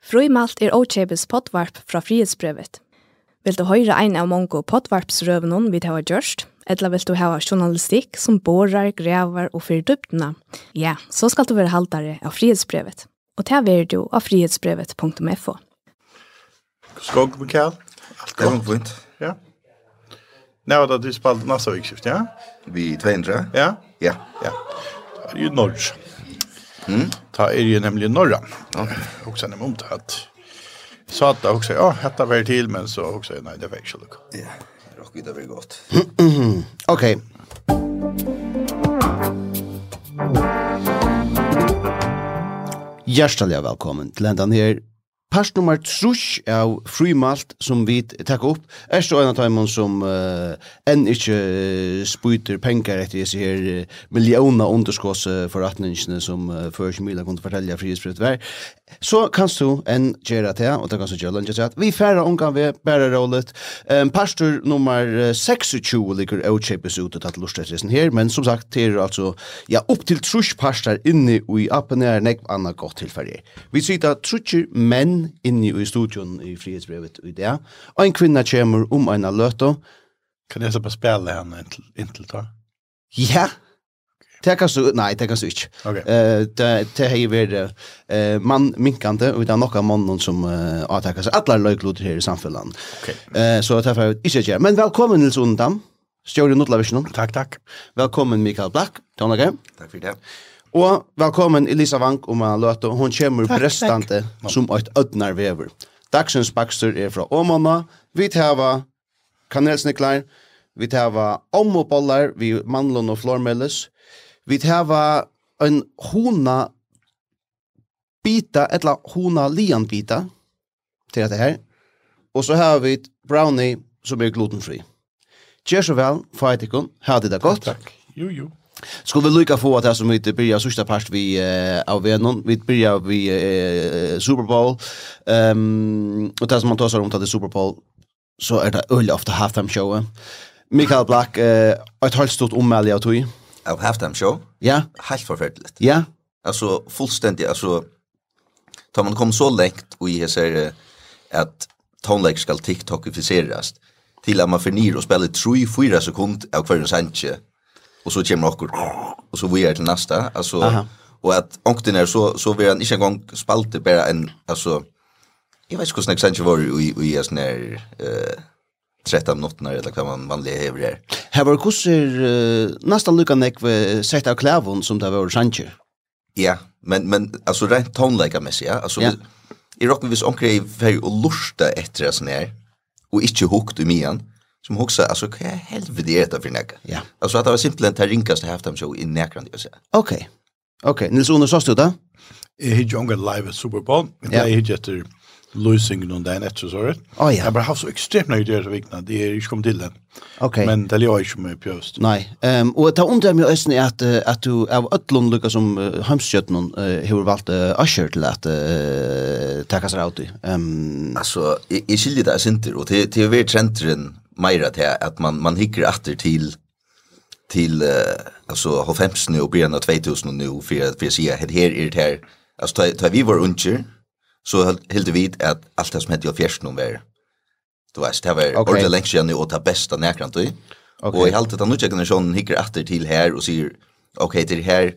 Frøymalt er Ochebes potvarp fra frihetsbrevet. Vil du høre ein av mange potvarpsrøvene vi har gjørst, eller vil du ha journalistikk som borer, grever og fyrir dyptene? ja, så skal du være haltere av frihetsbrevet. Og det er du av frihetsbrevet.fo. Skog, Mikael. Alt godt. fint. Ja. Nå er det du spalte nasa vikskift, ja? Vi 200. Ja? Ja. Ja. Det er jo norsk. Mm. Ta er jo nemlig norra. Ja. Och sen mot att så att jag också, ja, detta var til, men så också, nej, det var ikke lukk. Ja, rock it över gott. Okej. Hjärtaliga välkommen till ändan här Pars nummer trus av frumalt som vi takk opp, er så en av dem som uh, enn ikke uh, spyter penger etter disse her uh, millioner underskåsforretningene som uh, før ikke mye kunne fortelle frihetsbrett vær. Så kan du enn gjøre det, og det kan du gjøre lønge til at vi færre omgang ved bære rålet. Um, pastor nummer 26 ligger avkjøpes ut og tatt lortetressen her, men som sagt, det er altså ja, opp til trus pastor inne i appen er nekv annet godt tilfellig. Vi sier da trusjer menn menn inni i studion i frihetsbrevet i det. Og en kvinna kommer om en løte. Kan jeg så bare spille henne inntil da? Ja, Det kan så nej, det kan så inte. Eh det det har ju varit eh man minkande och det är några mannen som uh, attackar sig alla löjkloder här i samfällan. Okej. Eh så att jag får inte Men välkommen Nils Undam. Stjorde Nordlavision. Tack, tack. Välkommen Mikael Black. Tack. Tack för det. Og velkommen Elisa Vank om en løte. Hun kommer takk, brestante takk. som et ødnarvever. Dagsens bakster er fra Åmåna. Vi tar kanelsniklar. Vi tar omobollar. Vi mandlon og flormelis. Vi tar en hona bita, eller hona lian bita til dette her. Og så har vi brownie som er glutenfri. Gjør så vel, for etikon. Ha det da godt. Takk. Jo, jo. Skulle vi lykka få att det som vi börjar sista part vi uh, av Venon, vi börjar vi uh, Super Bowl. Um, og det som man tar sig om det Super Bowl så er det öl ofta halftime-showet. Mikael Black, uh, ett halvt stort ommäli av tog. Av halftime show? Ja. Helt forferdelig. Ja. Alltså fullständigt, alltså tar man kom så längt och i här att tonlägg ska tiktokificeras till att man förnir och spelar 3-4 sekunder av kvarn sanche och så kommer också och så vi är till nästa alltså Aha. och att onkten är så så vi han inte en gång spalte bara en alltså jag vet inte hur snägt var i i är snär eh 13 minuter eller vad man vanliga hever Här Her var kurser uh, nesten lukka nek vi sett av klævun som det var sannsjer. Ja, men, men alltså rent tonleika-messig, ja. alltså ja. I rocken vis onker er vei og lursta etter det sånn her, og ikke hukt i mian, som också alltså vad jag helvete äta för näka. Ja. Alltså att det var simpelt en rinkaste halftime show i näkran jag säger. Okej. Okay. Okej, okay. Nils Under sa du då? He jonga live at Super Bowl. Ja. Jag hit efter losing on där efter så rätt. Oh, ja. Jag bara har så extremt nöjd det så vikna. Det är ju kom till den. Okej. Men det är ju inte med pjöst. Nej. Ehm um, och ta undrar mig ösn är att att du av öllon lucka som uh, hamskötnon uh, hur valt uh, Usher till att uh, ta sig ut. Ehm um, alltså i, i skiljer det inte och till till vi trenden mer till att man man hickar efter till till uh, alltså 95 nu och början av 2000 nu för att vi ser det här är det här alltså ta, ta vi var unger så helt vi att allt det som hette jag fjärst nu var du vet det var okay. ordentligt längst nu och ta bästa närkrant du okay. och i allt det nu generationen hickar efter till här och säger okej okay, till här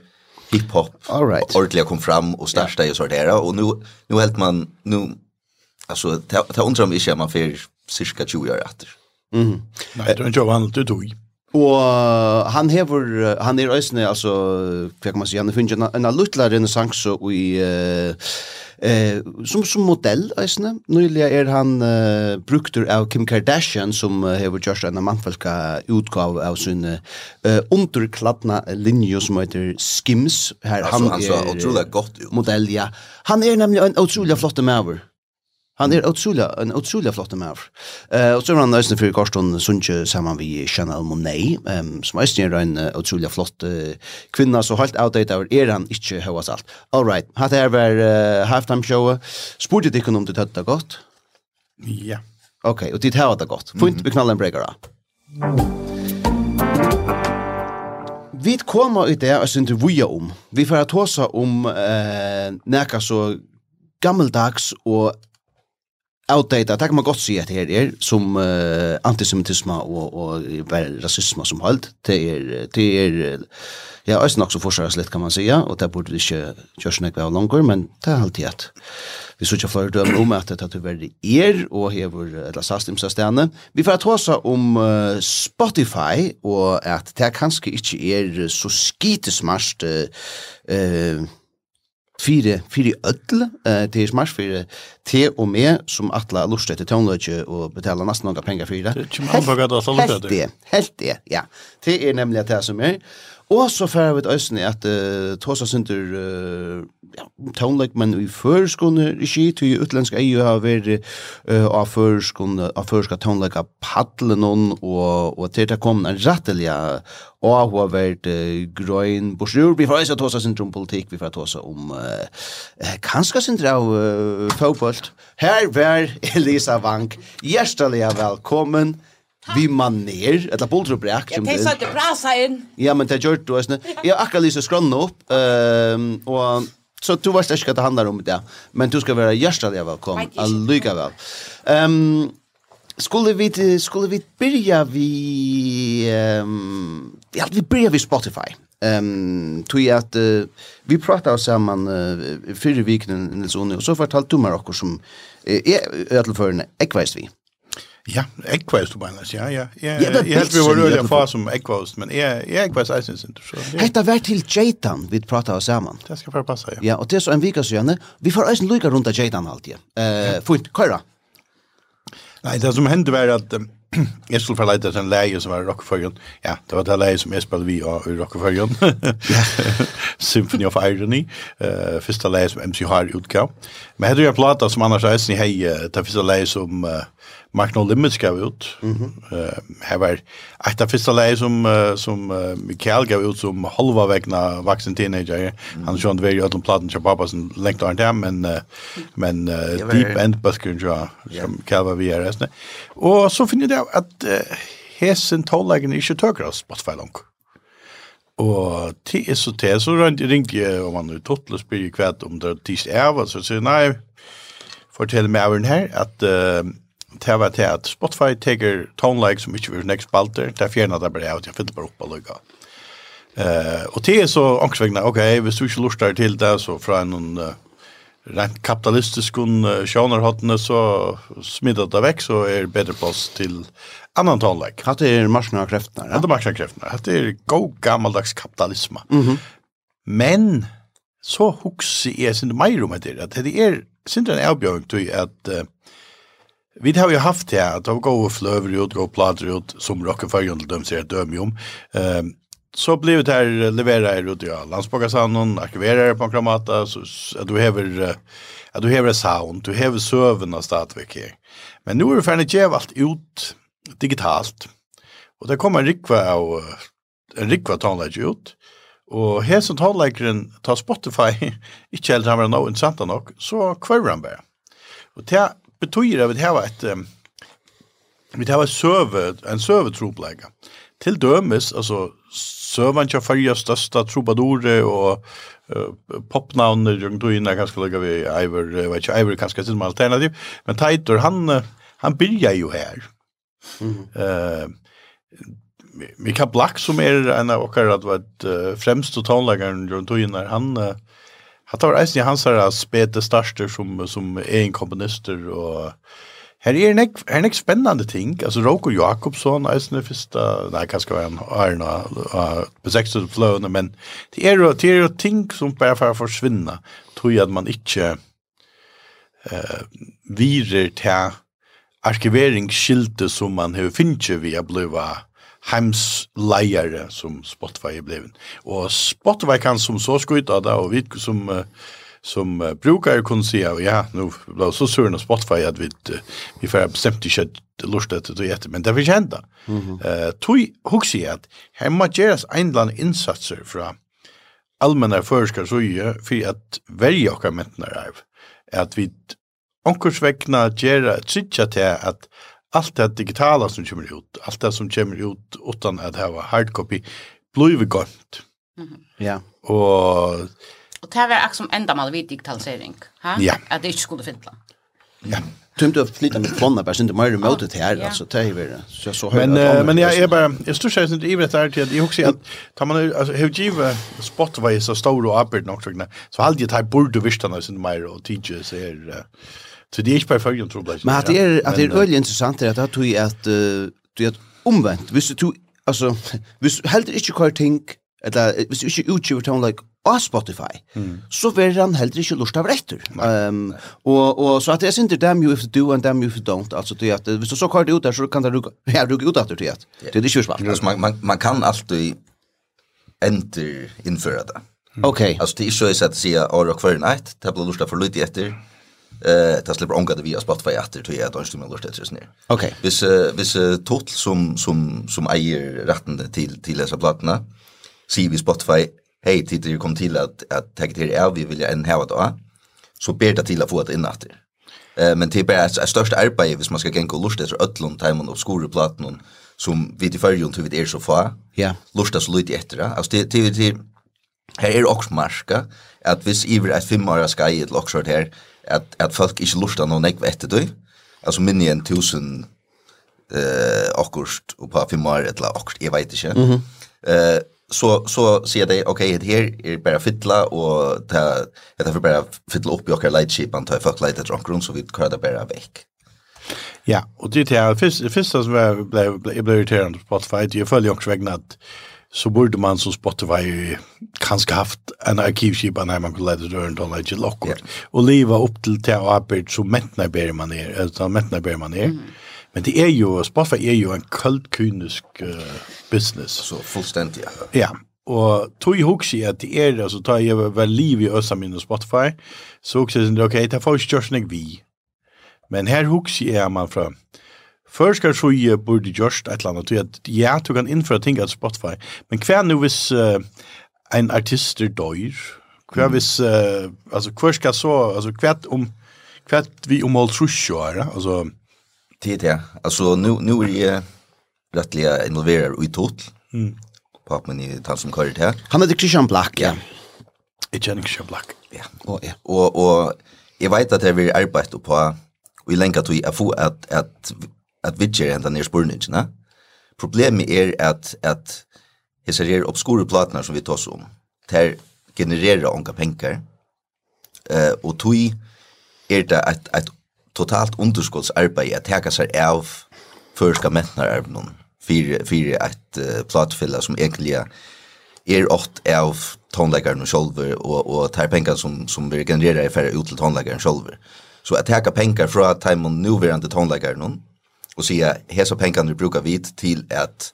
hiphop all right. ordentligt kom fram och starta ju så där och nu nu helt man nu alltså ta ta undrar mig inte man för cirka 20 år efter Mm. Nej, det är ikke vanlig du tog. Och han hever han är ösne alltså hva kan man si, han finns en en luttla renässans och i eh som som modell ösne. Nylig er han uh, brukter av Kim Kardashian som uh, hever just en manfolka utgåva av sin uh, underkladna linje som heter Skims. Här alltså, han han så otroligt gott ut. Modell ja. Han är nämligen en otroligt flott mäver. Han er utrolig, en utrolig flott med. Uh, og så er han nøysen for Karsten Sundtje sammen vi Chanel Monet, um, som er en uh, utrolig flott uh, kvinna, så halt outdated er han ikke høyast alt. All right, hatt her var uh, halftime-showet. Spurte du ikke om du tøtte det godt? Ja. Ok, og dit her var det godt. Fint, mm -hmm. vi knaller en breaker da. Vi kommer i det, og synes du vi om. Vi får ta oss om uh, nækka så gammeldags og outdated, det kan man godt si at det her er, som uh, antisemitisme og, og rasisme som holdt, det er, det er ja, også nok så forskjellig litt, kan man si, ja, og det burde vi ikke gjøre sånn ikke langer, men det er alltid at vi sier ikke for dømme om at det er veldig er, og hever eller sastimsa stedene. Vi får ta oss om uh, Spotify, og at det kanskje ikke er så skitesmart, uh, uh, fire fire öll eh til smars fire te og me som atla lustet til tonløkje og betala nesten nokre pengar for det. Helt det. Helt det. Ja. Det er nemlig det som er. Og så fer vi ut øsni at uh, tosa syndur uh, ja, tonelike men i førskone regi til utländska EU har vært uh, av førskone av førska tonelike paddelen og og til det kom en rattelja og hun har vært uh, grøn borsjur vi får også ta oss om politikk vi får ta oss om uh, kanskje sindra av uh, fotboll her var Elisa Vank hjertelig velkommen vi maner, eller boldrubræk. Ja, det satt det brasa inn. Ja, men det er gjort du, jeg har akkurat lyst til å skrønne opp, um, og så du vet ikke hva det handler om det, men du skal være hjertelig velkommen allikevel. Um, skulle vi, skulle vi byrja vi, um, ja, vi byrja vi Spotify. Ehm tog at uh, vi pratet oss sammen uh, förra vikene, Nils Onne och så fortalte du meg också som är uh, ödelförande ekvist vi. Ja, ekvæst du annars. Ja, ja. Ja, jeg helt vi var øyla far som ekvæst, men jeg jeg ekvæst jeg synes ikke så. Hetta vær til Jaitan vi prata oss sammen. Det skal bare passa, ja. Ja, og det er så en vika sjøne. Vi får eisen lukka rundt av Jaitan alltid. ja. Eh, fint, køyra. Nei, det som hendte var at jeg skulle få leite en leie som var i Rockeførgen. Ja, det var det leie som jeg spalte vi av i Rockeførgen. Symphony of Irony. Uh, første leie som MC har utgav. Men hette jo en plata som annars eisen i hei, det første leie som... Uh, Mark No Limits gav ut. Mm -hmm. uh, her var et av første leie som, uh, som uh, Mikael gav ut som halva vegna vaksen teenager. Mm -hmm. Han skjønte väl ju att de platten pappa som lengt har det, men, uh, men uh, var... Deep End Buskun ja, som Mikael var via resten. Og så finner jeg at uh, hesen tålägen ikke tøker av Spotify langt. Og til er så til, så ringte jeg om han er tottel og spyr kvæt om det er tis av, så sier jeg, nei, fortell meg over den her, at uh, det var til at Spotify teker tonelike som ikke vil nekst balter, det er fjernet det bare ut, jeg finner bare opp og lukka. Uh, og det er så angstvegna, ok, hvis du ikke lurer til det, så fra en uh, rent kapitalistisk uh, sjånerhottene, så smittet det vekk, så er bedre plass til annan tonelike. Hatt er marsjene av kreftene, ja? Hatt er marsjene av kreftene, hatt er god gammeldags kapitalisme. Mm -hmm. Men så hukser jeg sin meir om etter, at det er sin en avbjøring til at uh, Vi har jo haft det at det de går fløver ut, går plater ut, som Rockefeller till dem ser ett döme om. Um, så blir det her leverera er ut i ja, landsbakasannon, arkiverer på en kramata, så, at du hever, at du hever sound, du hever sövna stadvik her. Men nu er det ferdig gjev alt ut digitalt. og det kommer en rikva av, en rikva tonläge ut. og her som tonlägeren tar Spotify, ikke helt han var noe interessant nok, så kvarrar han bare. Og det betyr at vi har et vi har søve, en søvetroplegge. Til dømes, altså søven til fyrja største trobadore og uh, popnavner rundt og inn er kanskje laga vi Ivor, jeg vet ikke, Ivor kanskje til alternativ, men Teitor, han, han byrja jo her. Mm. Uh, Mika Black, som er en av okkar at var uh, fremst og tonleggeren rundt og inn han, uh, Jag tar eisen i hans här spete starster som, som är en komponister och Här är en nek spännande ting. Alltså Roko Jakobsson är den första, nej kanske var en Arna på sexte flowen men det är det är ting som bara för försvinna. Tror jag att man inte eh virer till arkiveringsskilte som man har finche via blöva heimsleiere som Spotify er blevet. Og Spotify kan som så skryta det, og vi som som uh, brukar si at ja nu ble så sur Spotify att vi vi får bestämt ikke att lust att det etter, men det vi hända. Eh mm -hmm. uh, tui huxi att hemma eller annen insatser från allmänna forskare så ju för att välja och kommentera av att vi ankursvegna gera ett til at att allt det digitala som kommer ut, allt det som kommer ut utan att ha hardcopy blir vi gott. Mhm. Ja. Och och det var också ända mal vid digitalisering, ha? Ja. Att det inte skulle finnas. Ja. Tumt att flytta med fonna bara inte mer mot det här alltså det är det. Så så Men men jag är bara jag står sägs inte i det här till jag också att tar man alltså hur giva Spotify så stor och uppe nog så hade jag typ borde visst annars inte mer och teachers är Så det är inte på följen tror jag. Men att det är att det är väldigt intressant är att det tror att du är omvänt. Visst du alltså visst helt inte kvar tänk eller visst du inte utgiver ton like av Spotify, mm. så verður han heldur ikkje lust av rettur. Um, og, og så at det er sinter damn you if you do and damn you if you don't. Altså, det at, hvis du så kvar det ut der, så kan det ruka, ja, ruka ut etter til at det er ikkje svart. Man, man, man kan alltid enter införa det. Mm. Alltså Altså, det er ikkje så at sier år og kvar night, det blir lustigt av for lydig etter, eh det slipper onka det via Spotify efter till att de stämmer lust det så ner. Okej. Vis vis total som som som äger rätten till till dessa plattorna. Se vi Spotify Hej, tittar det kom till att att tagga till er vi vill ju en här då. Så ber det till att få ett innatter. Eh men typ är det största arbete hvis man ska gå lust lusta så öllon timon och skolplattan som vi till förjon till vi er så få. Ja. Lusta så lite efter det. Alltså det det det Her er också marska at hvis iver et fem år skal i et loksort her, at, at folk ikke lortar noen ekve etter du, altså minni enn tusen eh, akkurst og på fem år, eller akkurst, jeg vet ikke, mm eh, så, så sier de, okay, det her er bare fytla, og ta det er bare fytla opp i okkar lightship antar folk leid etter omkron, så vi klarer det bare vekk. Ja, og det er det første som jeg ble, ble, ble irriterende på Spotify, det føler jo ikke vegna at så borde man som Spotify kanske haft en arkivskipa när man kunde lära dörren till lägga Lockwood. Yeah. Och leva upp till det och arbete som mättnar ber man ner. utan mättnar ber man ner. Mm. Men det är ju, Spotify är ju en kultkynisk uh, business. Så fullständigt, ja. Ja, og tog jeg hukse at det er, altså tar jeg vel liv i Øsa min og Spotify, så hukse jeg, ok, det får ikke kjørsning vi. Men her hukse jeg man fra, Først Førskar så jeg burde gjørst et eller annet, til at ja, du kan innføre ting av Spotify, men hva er nu hvis uh, en artist er døyr? Hva er hvis, uh, altså hva skal så, altså hva er om, hva er vi omholdt trusjo her, altså? Tid, ja. Altså, nu, nu er jeg rettelig involverer i tot, mm. papen i tal som kører til. Han heter Christian Black, ja. Jeg kjenner Christian Black. Ja, og, ja. og, og jeg vet at jeg vil arbeide på, og jeg lenger til å få at, at at vidger henda nere spørningene. Problemet er at, at hessar her obskure platene som vi tås om, der genererer onka penger, uh, og tog er det et, et totalt underskottsarbeid at teka seg av førska mentnararbeidnum fyrir, fyrir et uh, platfylla som egentlig er ått av tonleikaren sjolver og, og tar penger som, som vi genererer i færre ut til tonleikaren sjolver. Så at teka penger fra taimun nuverande tonleikaren och säga hesa pengar vi brukar vid till att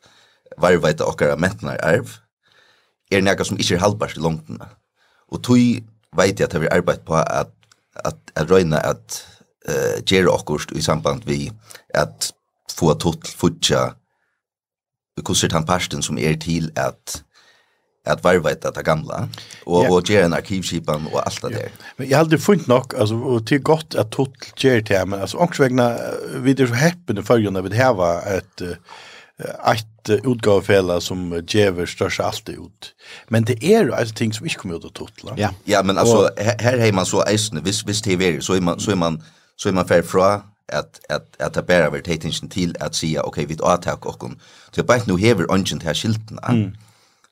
varvaita okkara och era mätnar arv är något som inte er hållbart i långden. Och tog vet at att vi arbetat på att att at röna att eh gera och i samband vi att få tot futcha hur han pasten som är till att att varva det gamla och yeah. och göra en arkivskipan och allt det där. Men jag hade funnit nog alltså och till gott att tot ger till men alltså också vägna vid det så häppen för när vi här ett ett utgavefälla som ger störs allt ut. Men det är ju alltså ting som inte kommer ut att totla. Ja. Ja, men alltså här har man så äsne visst visst det är så är man så är man så är man fair fra at at at ta bæra við til at okej okay við attack kom. Så bætt nu hever ongent här skylten. Mm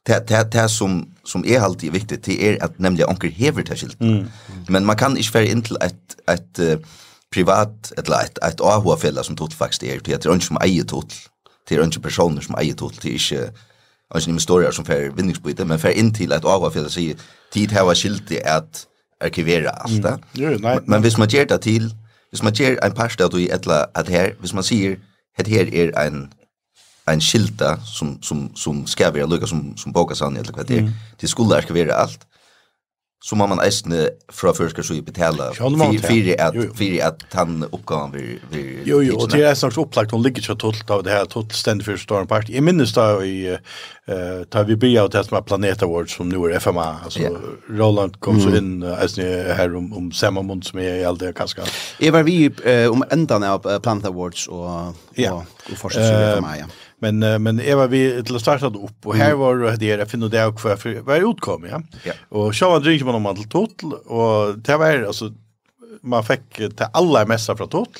det det det som som är er alltid viktigt det är att nämligen onkel hever det skilt. Mm. Men man kan inte vara in ett ett uh, privat eller ett ett AHA fälla som tot faktiskt är det är inte som eier tot. Det är inte personer som eier tot det är inte alltså ni historier som för vinningsbyte men för in till ett AHA att så tid här var skilt det att arkivera allt det. Mm. Men, men hvis man ger det till hvis man ger en pasta då i ett att här hvis man säger att här är en en skilta som som som ska vara lucka som som boka han eller vad det är. Det skulle arkivera allt. Så må man eisne fra først så betala fyrir at fyrir at han oppgaven vir vir Jo jo, og det er en slags opplagt hun ligger ikke totalt av det her totalt stendig for storm Party. Jeg minnes da i uh, da vi bi av det som er Planet Awards som nu er FMA altså Roland kom så inn eisne her om om samma måned som jeg alt det kanskje. Jeg var vi om endan av Planet Awards og og og forskjellige FMA. Ja. Men uh, men Eva vi till att starta upp och här var det jag finner det också för, var vad utkom ja. ja. Och så var dricker man om allt total och det var alltså man fick till alla mässa från total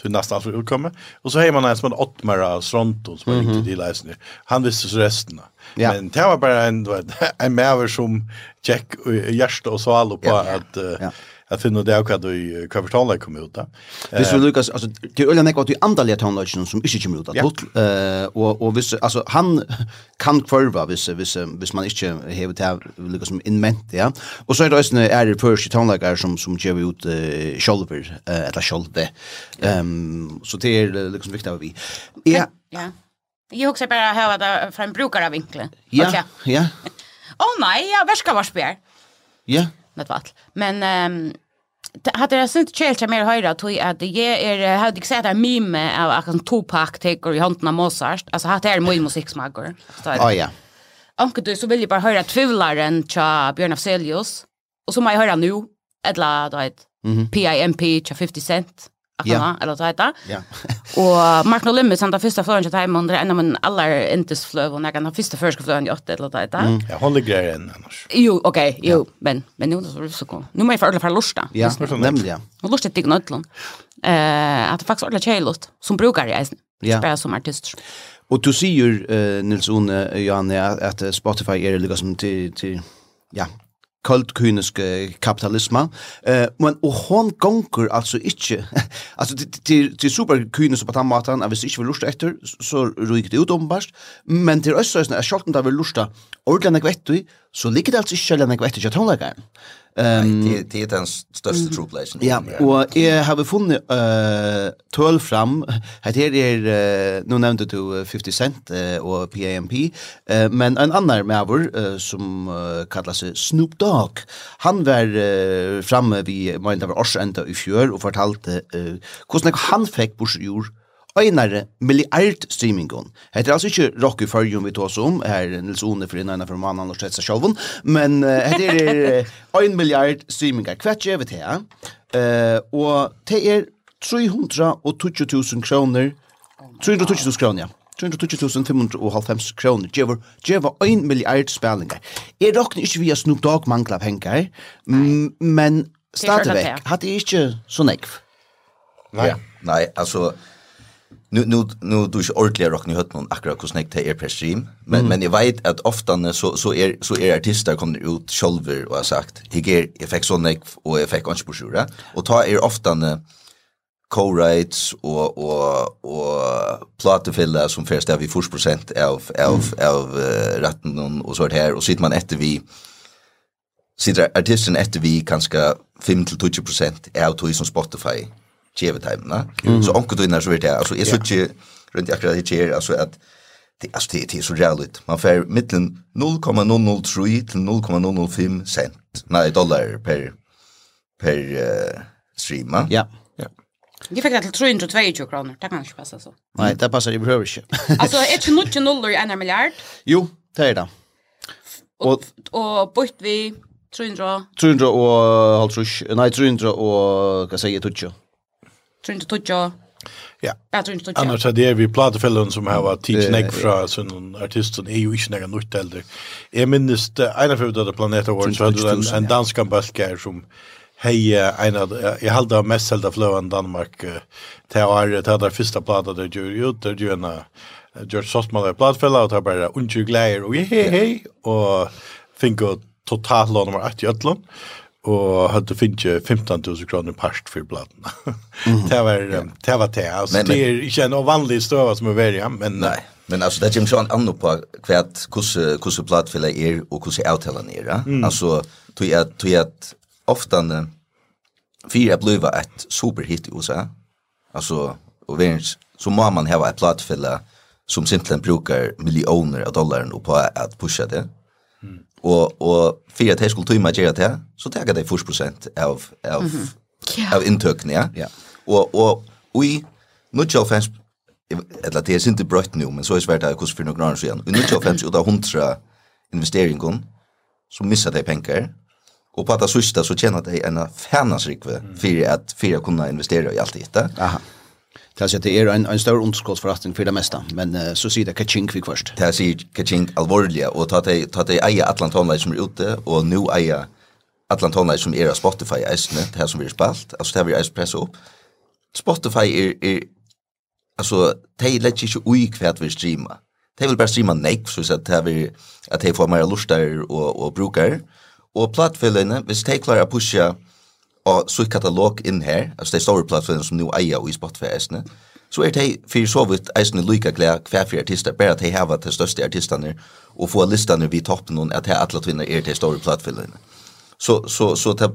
till nästan för utkomma och så har man en som en åttmara Stronton som mm -hmm. inte till läsning. Han visste så resten. Ja. Men det var bara en en mäver som check hjärta och så allo på ja. att uh, ja Jag finner det också att du kapital kom ut där. Hvis vi Lukas alltså det er näck nekva til andliga tonlagen som ikke kommer ut att och och hvis, alltså han kan kvarva hvis, hvis, hvis man ikke hever til Lukas som inment ja. Och så är det også är det første tonlagar som som ger ut shoulder eller shoulder. Ehm så det är liksom viktigt av vi. Ja. Ja. Jag också bara höra det från brukarvinkeln. Ja. Ja. Åh nej, jag värskar vars Ja något vart. Men ehm hade jag synt Chelsea mer höra tog att det är hade jag sett en meme av att Tupac tar i handen av Mozart. Alltså hade är mycket musiksmaker. Ja ja. Anke du så vill jag bara höra tvivlaren tja Björn Afzelius och så må jag höra nu eller då ett PIMP tja 50 cent. Ja. Eller så heter. Ja. Og Mark No Limit Nolimbe første första til till det er en av min aller intes fløy, og jeg kan ha første første flögen i åtta eller så heter. Ja, Mm. ligger håller grejen annars. Jo, okej, jo, ja. men men nu så så kom. Nu måste jag alla för lusta. Ja, nemlig, nämligen. Och lusta dig nödlån. Eh, att faktiskt ordla tjejlust som brukar i isen. Ja. Spela som artist. Og du sier, uh, Nils One uh, Johanne att Spotify er liksom til, til ja, kultkyniske kapitalisme. Eh, men og hon gonger altså ikkje. altså til til superkyniske på tammatan, hvis ikkje vil lusta etter, så ryker det ut ombast. Men til østsøsne er sjalten der vil lusta ordlande kvettu, så ligger det altså ikkje ordlande kvettu til tonleikaren. Ehm det det är den största tropläsen. Ja, och jag har funnit eh tøl fram. Det er, är nå nämnde du 50 cent och PAMP, men en annan uh, som kallas Snoop Dogg. Han var framme vid Mindava Årsenda i fjør och fortalte hur han fick borsjur einare milliard streamingon. Hetta er altså ikkje rock i fyrjum vi tås om, her Nils One for innan for mannen og stretsa sjolven, men det er ein milliard streamingar. Hva er vi til? Uh, og det er 320.000 kroner, 320.000 kroner, ja. 320.550 kroner, djever, djever 1 milliard spillinger. Jeg råkner ikke via Snoop Dogg mangla penger, men stadigvæk, hatt er ikke så nekv. Nei, ja. nei, altså, Nu nu nu du är ordentligt rock ni hört någon akkurat hur snägt det är per stream men mm. men jag vet att ofta så så är så är artister kommer ut själva och har sagt jag ger jag fick sån och jag fick kanske på sjura och ta är ofta co-writes och och och platefilla som först är vi 40 av av av uh, ratten och så här och sitter man efter vi sitter artisten efter vi kanske 5 till 20 av tog som Spotify tjeve timene. Så onkel du inn så vet jag, alltså är så ikke rundt akkurat det skjer, alltså att det, alltså det, det så jävligt. Man får mitten 0,003 till 0,005 cent, Nej, dollar per, per uh, streama. Ja. ja. Vi fikk det til 322 kroner, det kan ikke passe så. Nei, det passer, jeg behøver ikke. altså, er ikke noe nuller i en milliard? Jo, det er det. Og, og bort vi 300... 300 og halvtrus, nei, 300 og, hva sier jeg, 20 tror inte tog Ja. Jag tror inte Annars hade vi platefällen som har varit tids näck från sån artisten är ju inte något nytt äldre. Jag minns en av de planet var så hade en, en dansk ambassadör som Hej, en av jag hade mest sålda flövan Danmark till år det där första plattan där ju ut där ju en George Sosmaler platfälla och tar bara unju glädje och hej hej och finko totalt nummer 80 öllon och hade finnet 15 000 kronor past för plattorna. Mm. det var ja. det var det alltså men, det är inte en vanlig stöva som är ja, men nej men alltså det är ju inte på kvärt hur hur plattfälla är och hur uttalen är ja? mm. alltså tror jag tror jag ofta fyra bliva ett superhit i USA alltså och vem så må man ha ett plattfälla som simpelthen brukar miljoner av dollar på att pusha det Og, og for at jeg skulle tøyme gjøre det, så tenker jeg 40% av, av, mm -hmm. av inntøkene, ja. ja. Og, og, og i 95, eller det er ikke brøtt nå, men så er det svært hvordan for noen år siden, i 95 ut av 100 investeringen, så missar de penger, og på at det sørste så tjener de en fænesrikve for at for å kunne investere i alt dette. Aha. Det er det er en, en større underskottsforretning for det meste, men uh, så sier det kaching vi først. Det sier kaching alvorlig, og ta det, ta det eier Atlantonleis som er ute, og nu eier Atlantonleis som er av Spotify eisene, det her som vi har spalt, altså det her vi er presset opp. Spotify er, er altså, de lett ikke ui hva vi streamer. De vil bare streama nek, så at de, at de får mer lustar og, og brukar. Og plattfellene, hvis de klarer å pushe og så katalog inn her, altså det store plattformen som nu eier i Spotify eisene, så er det for så vidt eisene lykke glede hver for artister, bare at de har de største artisterne, og få listene vid toppen noen, at de alle tvinner er de store plattformen. Så, så, så det,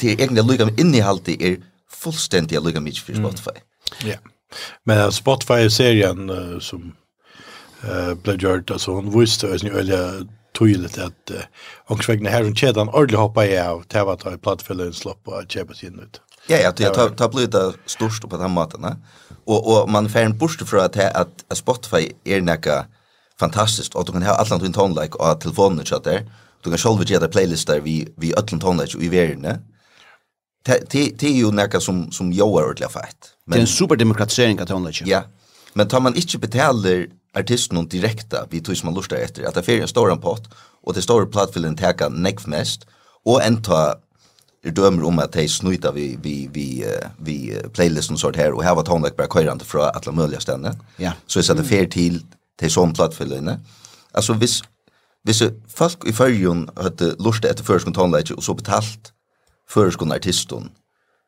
det er egentlig lykke med innehaltet er fullstendig lykke mye for Spotify. Mm. Ja, men Spotify-serien uh, som uh, ble gjort, altså hun viste oss nye tydligt att ångsvägna här runt kedjan ordentligt hoppa i av det var att ha plattfällen slopp och käpa sin ut. Ja, ja, det tar, tar blivit störst på den maten. Ne? Och, och man får en borste för att, att, att Spotify är näka fantastiskt och du kan ha alla din tonlike och telefonen och där. Du kan själv göra där vi, vi ötlen tonlike i världen. Det är ju näka som, som jag är ordentligt fett. Det är en superdemokratisering av tonlike. Ja, men tar man inte betalar artisten och direkta vi tog som man lustar efter att affären en stor pott och det står plattfillen täcka näck mest och en ta dömer om att det snuta vi vi vi vi playlisten sort här och här var tonlack bara köra inte från alla möjliga ställen. Ja. Så så det fair till till sån plattfillen. Alltså vis vis folk i förjon hade lust efter förskon tonlack och så betalt förskon artisten.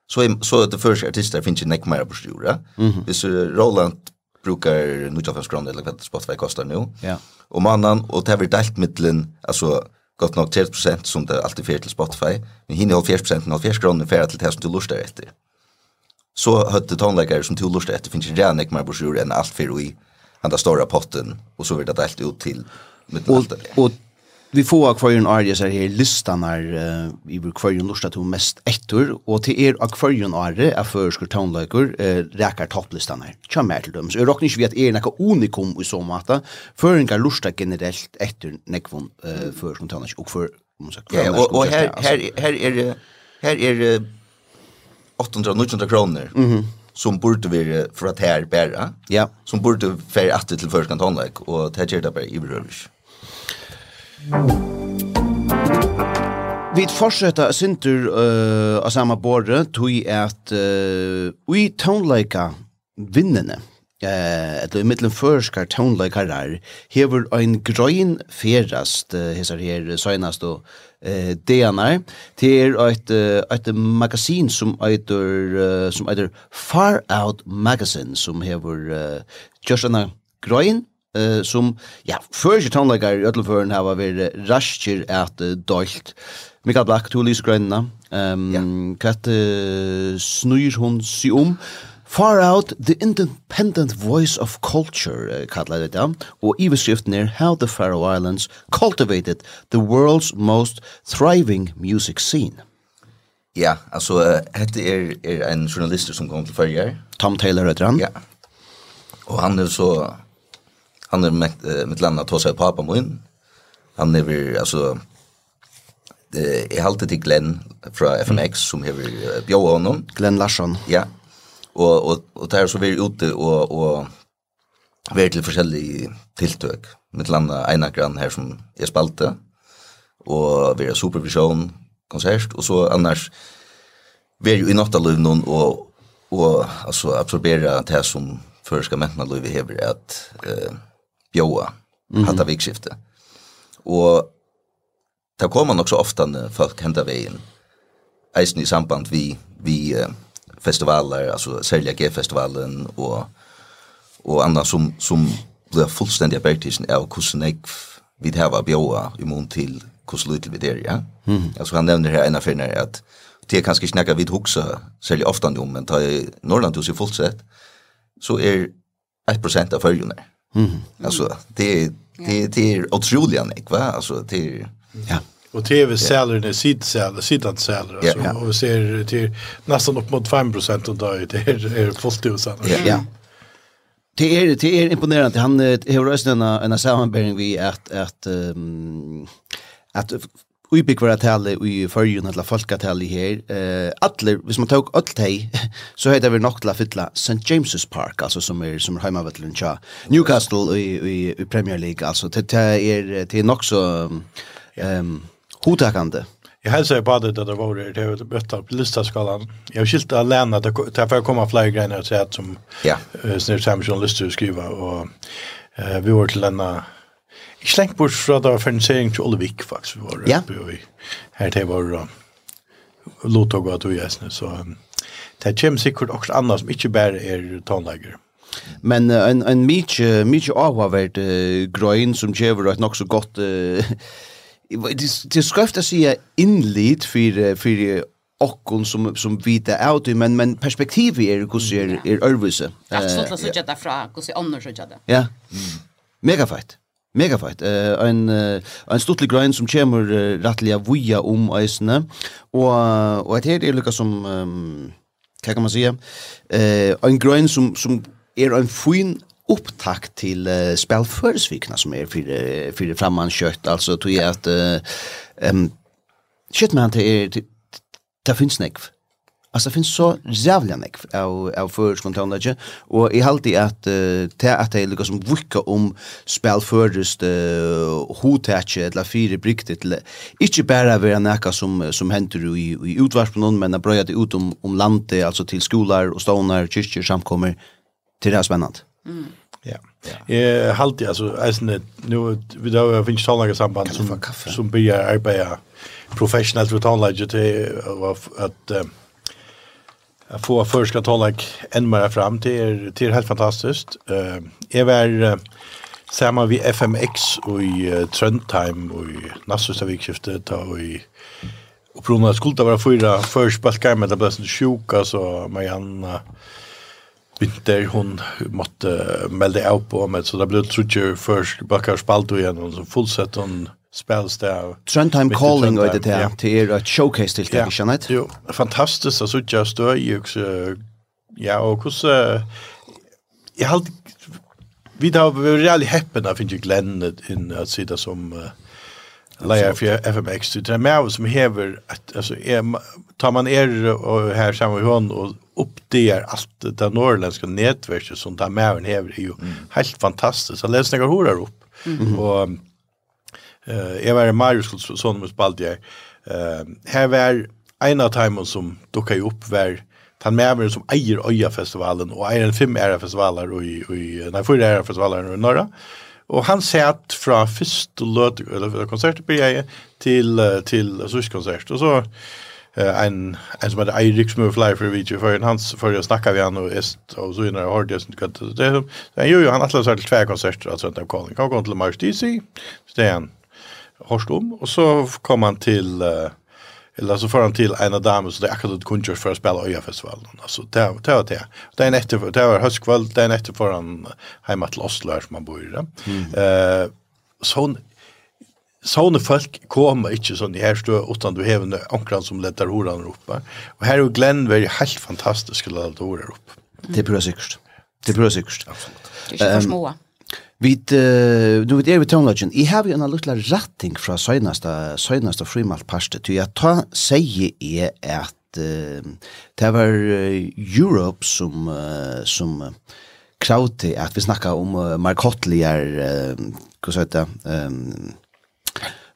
Så så att det första artister finns ju näck mer på stora. Vis Roland brukar nu jag kronor eller vad Spotify kostar nu. Ja. Och mannen och det har vi delt mittlen alltså gott nog 30% som det alltid för till Spotify, men hinner 40% av 40 kronor för till det som du lustar efter. Så hade tonläkare som du lustar efter finns ju redan mer brosjur än allt för i den där stora potten och så vart det delt ut till. Och, och Vi får kvarjon arje så här listan är uh, i kvarjon Norstad till mest ettor, och till er akvarien Are er førsker townløyker uh, räcker topplistan här Tja mer till dem, så jeg råkner ikke vi att er nekka unikum i så måte, føringar Norstad generellt ettor nekvon uh, førsker townløyker og for Ja, här här här är det här är det 800-900 kronor mm -hmm. som borde vi för att här bära ja. som borde för att till førskant håndlek, och det her det i berøvelse. Vi fortsätter syntur uh, av samma båre, tog at uh, vi tonleika vinnene eh i mittlen førskar tonleikarar hever ein grøyn ferast uh, hesar her søgnast og eh DNR til et, eitt et magasin som eitur uh, som eitur Far Out Magazine sum hevur just anna grøyn, uh, som, ja, først tannleikar i Øtleføren har vært raskir at uh, dølt. Mikael Black, to lyser grønna. Um, ja. Hva uh, snur hun si om? Far Out, The Independent Voice of Culture, uh, kallar det det. Og iverskriften er How the Faroe Islands Cultivated the World's Most Thriving Music Scene. Ja, altså, uh, hette er, er en journalist som kom til førre. Tom Taylor heter han. Ja. Og han er så han er med mitt landa tog sig pappa min. Han er vel alltså det er alltid till Glenn från mm. som har bjöd honom. Glenn Larsson. Ja. Och och och er så vi är ute och och vi til forskjellige tiltøk. Mitt landa ena grann her som är spalte och vi är supervision konsert och så annars vi är ju i nattalöv noen och och altså absorbera det som förska mentna löv vi hever at eh, bjóa mm -hmm. hatta vikskifte. Og ta koma nok ofta ofta folk henda vegin. Eisen i samband vi vi festivaler, altså Selja G-festivalen og og anna som som blir fullständiga bergtisen er och kusen jag vid här var bjóa i mån till kusen lite vid det, ja. Mm. Alltså han nämner här en affär när att det kanske snacka vid huxa sälja ofta om men ta i Norrland hos i fullsätt så är 1% av följande. Mm Mm. Alltså det det det är otroligt nek va? Alltså det ja. Och tv säljer det sitt säljer sidan säljer alltså. och vi ser till nästan upp mot 5 och då är det är fullt hus Ja. Det är det är imponerande. Han har rösten en en sammanbäring vi att att um, att ubyggvara tale i förjun eller folkatale här. Eh alla, hvis man tog allt tej så heter vi nog till fylla St James's Park alltså som är som är hemmavallen tja. Newcastle i i, i Premier League alltså det är det är nog så ehm hotakande. Jag hälsar på det där det var det det bästa på listaskalan. Jag skilt att lämna det därför komma fler grejer att säga som ja. snur Samson skriva och eh vi var till denna Ikke lengt bort fra det var fernisering til Olvik, faktisk, vi var ja. oppe i. Her til var uh, Lotog og Atu Gjesne, så um, det kommer sikkert også annet som ikke bare er tonlager. Men uh, en, en mykje, mykje avhavert uh, grøyn som kjever et nok så godt... Uh, det skrøft å si innlit for, for okkon som som vita out men men perspektivet är hur ser är örvuse. Absolut så jätte från hur ser annor ut. jätte. Ja. Mega fight. Mega fight. Eh uh, ein uh, ein stuttlig grind som kemur uh, rattliga via om eisene. Og og et her er lukka som um, hva kan man säga? Eh uh, ein grind som som er ein fin upptakt till uh, spelförsvikna som är för för framman kött alltså tog jag att uh, um, shit man det det finns nekv. Alltså finns så jävla nek av av för spontanlege och i halt i att uh, att det är som vucka om spel förrest uh, hotäche eller fyra briktet till inte bara vara näka som som händer i i utvars någon men att bröja det ut om om landet alltså till skolor och stånar kyrkor samkommer till det här spännande. Mm. Ja. Eh halt alltså alltså nu vi då finns taliga samband som som blir arbeta professionellt utan läge till att att få förska talag än mer fram till till helt fantastiskt. Eh är väl samma vi FMX och i Trondheim och i Nassusavik skiftet och i och Brunna skulle vara fyra först baskar med det sjuka så alltså Marianna Vinter hon måtte melde av på med så det blev trutje först bakkar spalt igen och så fullsett hon spelstav. Trondheim Calling og det der, det er et showcase til det, ikke sant? Jo, fantastisk, altså i också. ja, og hvordan, jag har vi har really reellig heppen, jeg finner Glenn in att sida som leier för FMX, det är med som hever, är, tar man er och här samma med hånd, och upp det allt det norrländska nätverket som tar med en hever är ju helt fantastiskt. Så läser jag hur upp. Och Eh jag var Marius son med spalt. Eh här var en av timmen som dukka upp var han med som eier Øya festivalen og eier en fem era festivaler og i i nei fyra era festivaler i norra. Og han satt fra første løt eller konsert på jeg til til Asus konsert. Og så en en som heter Eirik som er flyer for video for hans för jag snackar vi han och est och så innan jag har det så kan det det han jo jo han atlas till två konserter alltså att han kan gå till Mars DC så det han hørst om, og så kom han til, uh, eller så får han til en av damer, så det er akkurat et kunnskjørs for å spille Øyafestivalen. Altså, det var det. det. Det er en etter, det var høstkvall, det er en etter for han hjemme til Oslo her som han bor i. det. Mm. Uh, så sånne folk kommer ikke sånn i her stå, utan du hever ankran som letter horene oppe. Og her er Glenn veldig helt fantastisk å lette horene oppe. Det prøver sikkert. Det prøver sikkert. Absolutt. Det er ikke for små. Um, Vid, uh, nu vet er vi tonlagen, jeg har jo en lukla ratting fra søgnasta, søgnasta frimalt parste, til jeg ta sier er at uh, det var uh, Europe som, uh, som uh, krav til at vi snakka om uh, markottligar, uh, hva sier det, um,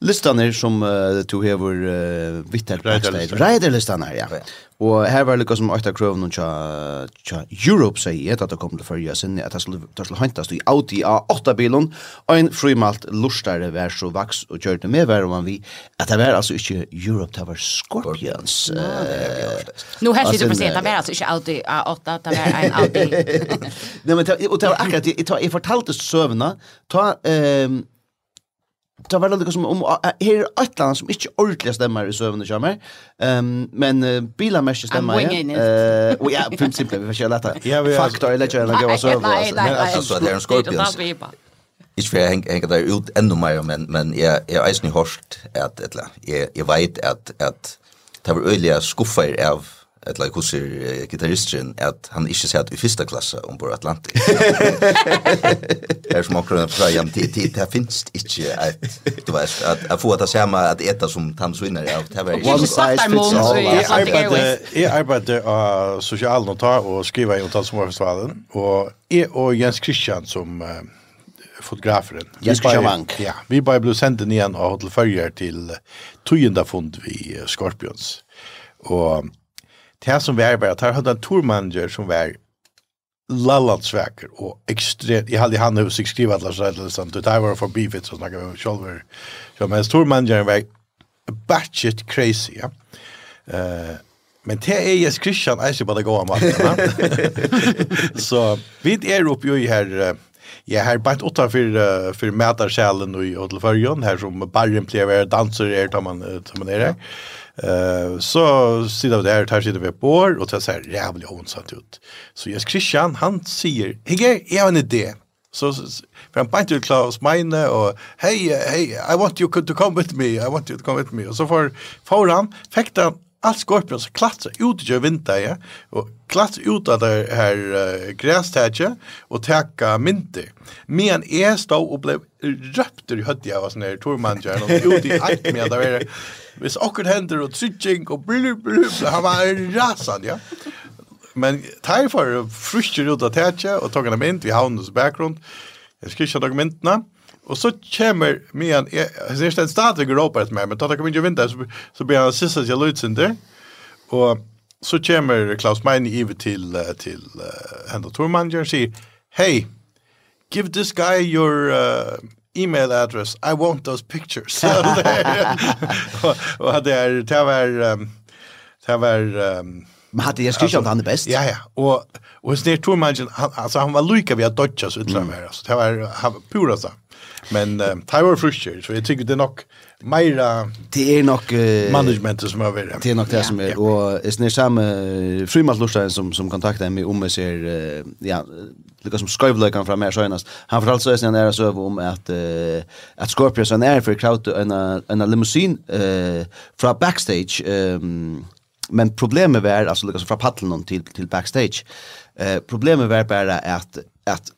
listaner som uh, to hever uh, vittar Reiderlistan her, ja. ja. Og her var lukka som øyta krøvn tja, tja Europe sier at det kom til førja sinne at det skulle hantast i Audi A8-bilen og en frimalt lustare vær så vaks og kjørte med vær om vi at det var altså ikke Europe, det var Scorpions. Nå her sitter på seg, det var altså ikke Audi A8, det var en Audi. Nei, men og det var akkurat, jeg fortalte søvna, ta det var lite som om her er et eller annet som ikke ordentlig stemmer i sövande kommer. um, men uh, bilar mest stämmer. Eh och ja, för simpelt vi får försöker lätta. Ja, vi faktor eller jag eller gå så. Men alltså så där en skorpions. Ich wäre hängt henger der ut enda mer men men jag jag är inte hörst att eller jeg, jeg vet at, at det var öliga skuffer av ett like er gitarristen att han inte sett i första klassa om på Atlantic. Är smakar den på jam tid tid det finns inte att du vet att att få att samma att äta som tandsvinnare av det var ju Jag arbete är arbete av social nota och skriva i tandsvinnarfestivalen och är och Jens Christian som fotografen. Jens Christian Wank. Ja, vi bara blev sända ner av Hotel Färger till Tujendafond vid Scorpions. Och det som var bara, det hadde en tourmanager som var lallandsväcker och ekstremt, jag hade han hus skrivet alle så eller sånt, det var för beefit så snackar vi själver. Så men tourmanageren var batshit crazy, ja. Eh, men det är Jes Christian är ju bara gå maten, ja. Så vid är uppe ju här Ja, här bara åtta för för mätarskälen och i Hotel Färjön här som barren blir danser, är tar man tar man det. Eh så sitter vi där tar sitter vi på år och det ser jävligt onsant ut. Så Jens Christian han säger, "Hej, jag har en idé." Så för han bant ut Klaus Meine och hej hej I want you to come with me. I want you to come with me." Och så får får han fäkta allt skorpion så klatsa ut i vinter ja och klatsa ut av det här uh, grästäcket och täcka mynter. Men jeg stod och blev røpter i hödja av sån här tormanjaren og ut i alt med det var Hvis akkurat hender og trygging og blub, blub, han var rasande, ja. Men Taifor frusjer ut av tætje og tok han mynd, vi har havnens bakgrunn. Jeg skal ikke dokumentene. Og så kommer Mian, jeg ser ikke en stadig råper etter meg, men da kommer ikke vinter, så, så blir han siste til Lutzinder. Og så kommer Klaus Meine iver til, til uh, henne tormanageren og sier, «Hey, give this guy your... Uh, email address I want those pictures. och det är det var um, det var um, Men hade jag skrivit om han är bäst? Ja, ja. Och, och snär tror man alltså han var lika vid att dodja så ytterligare. Mm. Alltså, det var han, pura så. Men uh, det var frustrerande, så jag tycker det är nog Meira Det är nog uh, managementet som har varit. Det är nog det som är och är snär samma frimalslustaren som som kontaktar mig om jag ser uh, ja lika som skövlökan fram här sjönast. Han får alltså sen nära så om att uh, att Scorpius är nära för crowd en en limousin eh från backstage ehm men problemet var alltså lika som från paddeln till till backstage. Eh problemet var bara att att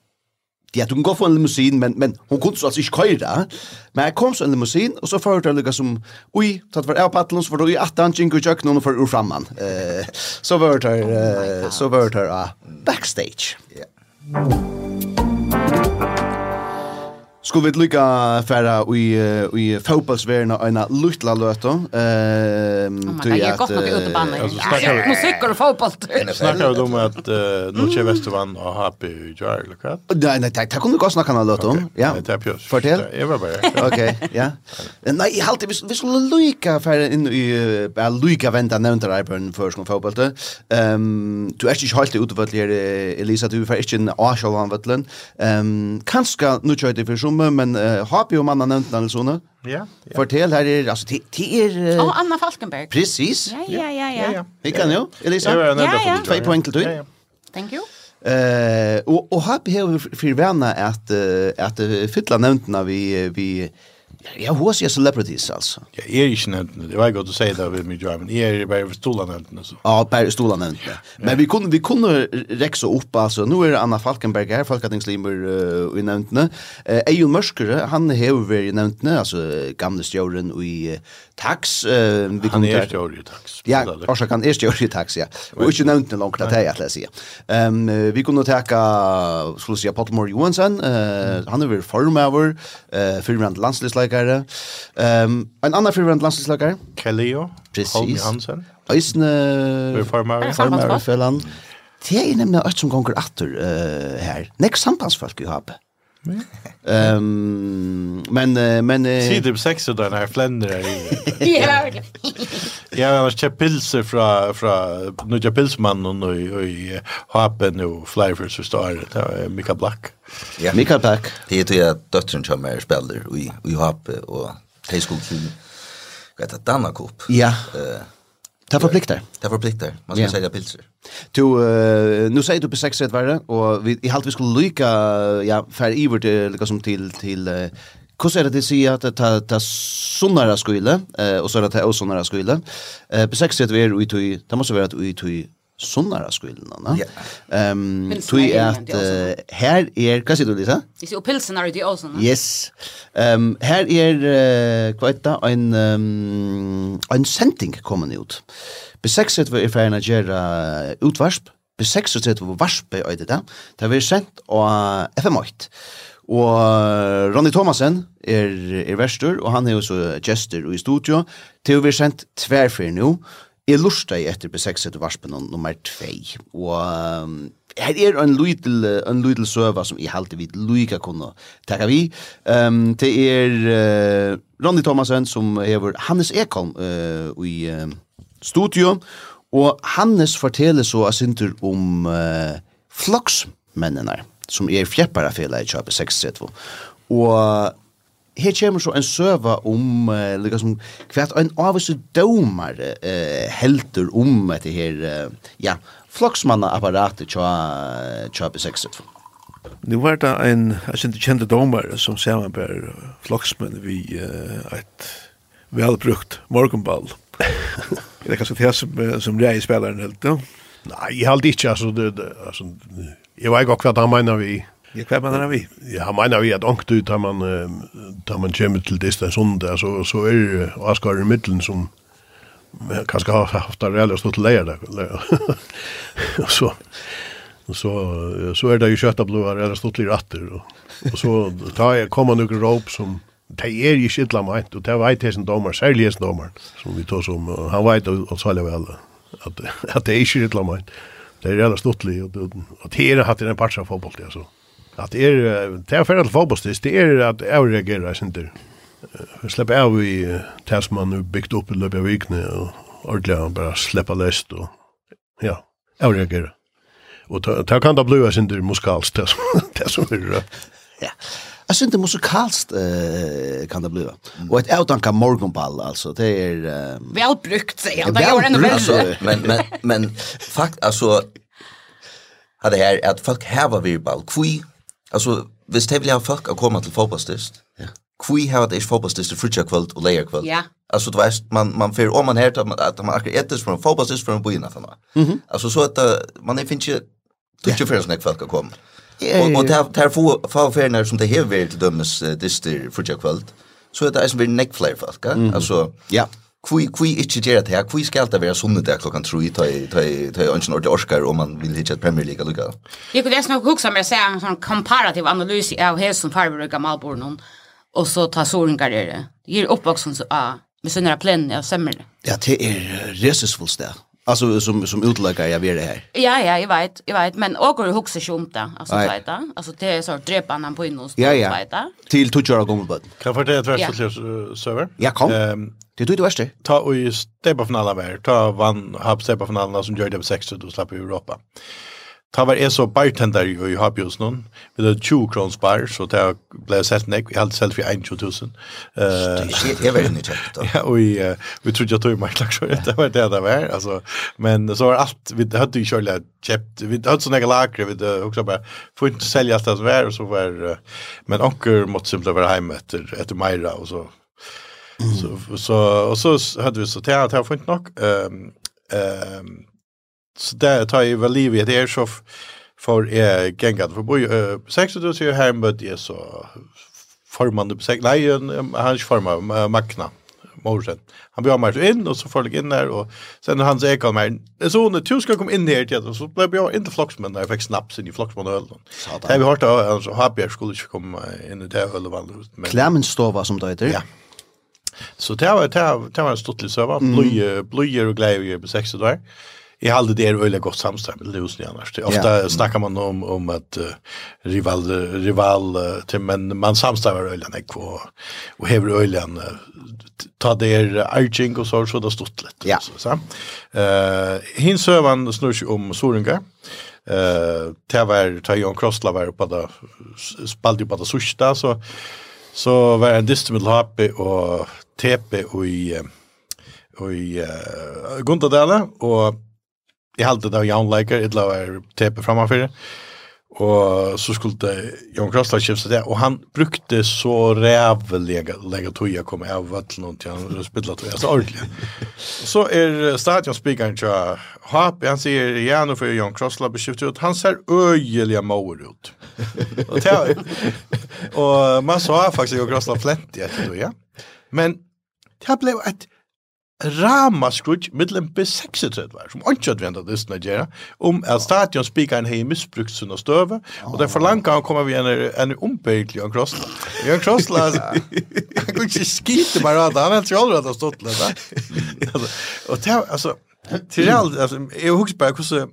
Ja, att hon går för en limousin men men hon kunde så alltså ikke køyre. Men jeg kom så en limousin och så förde jeg liksom oj tatt var airpaddeln så var det i attan jinko jök någon för ur framman. Eh så vart det så vart det backstage. Ja. Thank you. Skulle vi lykka færa i i fotbollsvärna ena oh my Ehm du är gott nog ute på banan. Musik och fotboll. Snackar du om att Norge og HP Happy Jar eller nei, Nej nej tack. Tack kunde gå snacka løte om. Ja. Fortell. Okej, ja. Nei, jeg halte, vi skulle lykka færa inn i bara lykka vänta nämnda där på först och fotboll. Ehm du er ikke helt ute vad Elisa du för inte Arsenal vann Um, kanske nu tror jag det för om, men uh, har vi jo Anna nämnt den sånne? Ja. ja. Fortell här er, alltså det är Ja, oh, Anna Falkenberg. Precis. Ja, ja, ja, ja. Ja, ja. kan ju. Elisa. Ja, ja, ja. poeng til till. Ja, ja. Thank you. Eh, och och har vi för vänner att att fylla nämntna vi vi Ja, jag hos jag celebrities alltså. Ja, är ju nevnt Det var godt å si det med mig men är det bara stolarna nämnt så. Ja, bara stolarna nämnt. Men vi kunde vi kunde räcka upp alltså. Nu är det Anna Falkenberg här, Falkatingslimer, uh, i nämnt. Eh uh, Ejon Mörskere, han har varit nämnt nu alltså gamla stjorden i uh, tax eh vi kan är i tax. Ja, och kan er stjord i tax ja. Och inte nämnt långt att jag läser. Ehm vi kunde ta skulle si, Patmore Johansson, eh han är väl formøver, uh, förrän landslagare. Um, en annan förvänt landslagare. Kelio. Precis. Holmi Hansen. Øysene. Eisne reformer reformer för land. Det er nemlig alt som gånger atter uh, her. Nek sambandsfolk i Habe. Ehm men men Ser du sex och den här fländer i. Ja. Ja, jag har köpt pilser från från Nudja Pilsman och nu i Hapen och Flyvers och Star där Mika Black. Ja, Mika Black. Det är det att dottern som är spelar i i Hape och High School King. Gata Danna Cup. Ja. Eh Det förpliktar. Det förpliktar. Man ska yeah. sälja pilser. Du uh, nu säger du på sex rätt värre och vi i halt vi skulle lycka ja för iver till liksom till till uh, Hvordan er det til å si at det er ta sunnere skole, eh, og så er det ta sunnere skole? Eh, på 60 er vi ute i, det måste være at vi er ute i sunnare skulene. Ja. Ehm tui at her er hva sier du Lisa? Jeg sier pilsen er det også. Yes. Ehm her er kvæta ein ein sending kommen ut. Besexet var i ferna gera utvarsp. Besexet var varspe i det. Det var sendt av FM8. Og Ronny Thomasen er, er verstur, og han er jo så gestur i studio. Til vi er sendt tverfer nå, Jeg lurer i etter B6 etter varspen nummer 2. Og um, her er en lydel, en lydel søva som jeg halte vidt lyga kunne takka vi. Um, det er uh, Ronny Thomasen som hever Hannes Ekholm uh, i uh, studio. Og Hannes forteller så asinter om uh, floksmennene som er fjeppara fela i kjøpet 6 Og her kommer så en søva om uh, liksom, hvert en avvise domar uh, helter om etter her uh, ja, floksmannaapparatet tja, tja besekset. Nu var det en, jeg kjente kjente domar som ser man samarbeid floksmenn vi uh, et velbrukt morgenball. er det kanskje det som, som det er i spilleren helt, ja? Nei, jeg halte ikke, altså, det, altså, jeg vet ikke hva han mener vi Ja, hva mener vi? Ja, han mener vi at ångt ut da man, da man kommer til Distan Sunde, så, så er det Asgard i middelen som kanskje har haft det reelle stått leier der. og så, så, så er det jo kjøtt av blod reelle stått litt ratter. Og, og så tar jeg, kommer noen råp som Det er ikke illa meint, og det vet jeg som domar, særlig som domar, som vi tås om, han veit og særlig vel at, at det er ikke illa meint. Det er reelle stått litt, og og det er hatt i den parts av fotbollet, altså. Ja, at det er, det er ferdig til det er at jeg reagerer, jeg synes det. Slepp av i det som man har bygd opp i løpet av vikene, og ordentlig bare sleppa lest, og ja, jeg reagerer. Og det kan da bli, jeg synes det er musikalsk, det som er det. Ja, jeg synes det er musikalsk kan det bli. Og et avtanka morgenball, altså, det er... Um, velbrukt sier han, det gjør enda vel. Men, men, men, fakt, altså, Hade här att folk hever virball, kvig, Alltså, visst det vill jag folk att komma till fotbollstest. Ja. Kvi har det är fotbollstest i frutja kväll och lejer kväll. Ja. Alltså, du vet, man, man får om man här att man, att man akkurat äter från fotbollsdist från byn. Mm -hmm. Alltså, så att man är finns ju tutsi fyrir snakk folk að koma. Og, og det er få ferner som det hever til dømes uh, dyster frutja kvöld, så er det eisen vi nekk flere folk. Mm. Altså, ja. Kvui kvui ikkje gera det her. Skal det vera sunne der klokkan 3 ta ta ta ungen orð orskar om man vil hitja Premier League lukka. Jeg kunne nesten hugsa meg seg en sånn komparativ analyse av Hesson Farber og Gamalbornon og så ta Soren Garere. Det gir oppvaksen av med sunnere plenen av semmer. Ja, det er resesfullst det. Alltså som som utlägger jag vill det här. Ja ja, jag vet, jag vet, men och går huxa sjumta, alltså tajta. Alltså det är så drepa han på innos ja, ja. tajta. Till år kommer på. Kan för det tvärs ja. server? Ja, kom. Ehm Det tog det värsta. Ta och stepa alla vär. Ta vann hab stepa alla som gjorde det på 6 och då slapp Europa. Ta var jeg så bartender i Habjus noen. Vi hadde 20 kroner bar, så det ble jeg selv nek. Jeg hadde selv for 21 000. Uh, Det er veldig kjøpt. Ja, og vi trodde jeg tog meg slags, det var det det var. Altså, men så var alt, vi hadde jo kjørlig kjøpt, vi hadde sånne lagre, vi hadde også bare funnet å selge alt det som var, og så var, uh, men onker måtte simpelthen være hjemme etter, etter Meira, og så, så, så, og så hadde vi så, det har jeg funnet nok, um, um, så där tar jag väl livet här så för är gängat för boy 60 då så här med det så formande på sig nej han formar makna morsen. Han bjöd mig in och så följde jag in där och sen han sa ekal mig, så när du ska komma in här till och så blev jag inte flocksmän när jag fick snaps in i flocksmannölen. Det har vi hört av alltså Habjer skulle inte komma in i det eller vad men Klemmenstova som det heter. Ja. Så det var det var en stottlig server blöjer blöjer och glädje på 60. Jag hade det är öle gott samstäm med Lewis ni annars. Ofta ja. snackar man om om att uh, rival rival uh, till men man samstämmer öliga när och och hever öle uh, ta det arching och så så det stått lite ja. så så. Eh hin sövan snurr om Soringa. Eh det var ta Jon Krossla var på det spalt på det sista så så var en dist med Happy och TP och i och i uh, Gundadale och jeg halte det av Jan Leiker, et la var tepe framför og så skulle Jon Krasla kjøpse det, og han brukte så rævelega lega tøya kom av vattnet til han spillet tøya, så ordentlig. Så er stadionspikeren til Hap, han sier ja, nå får Jon Krasla beskjøpt ut, han ser øyelige mauer ut. og, til, og man sa faktisk Jon Krasla flent i etter tøya, men det ble et ramaskrutt mittlen B36 var, som ikke adventa distene gjerne, om at stadion spikeren hei misbrukt sin og støve, og derfor langt han kommer vi en, en ombyggelig Jan Krossla. Jan Krossla, han kunne ikke skite bare at han hadde ikke aldri at han stått litt. Og det, altså, til real, altså, jeg husker bare hvordan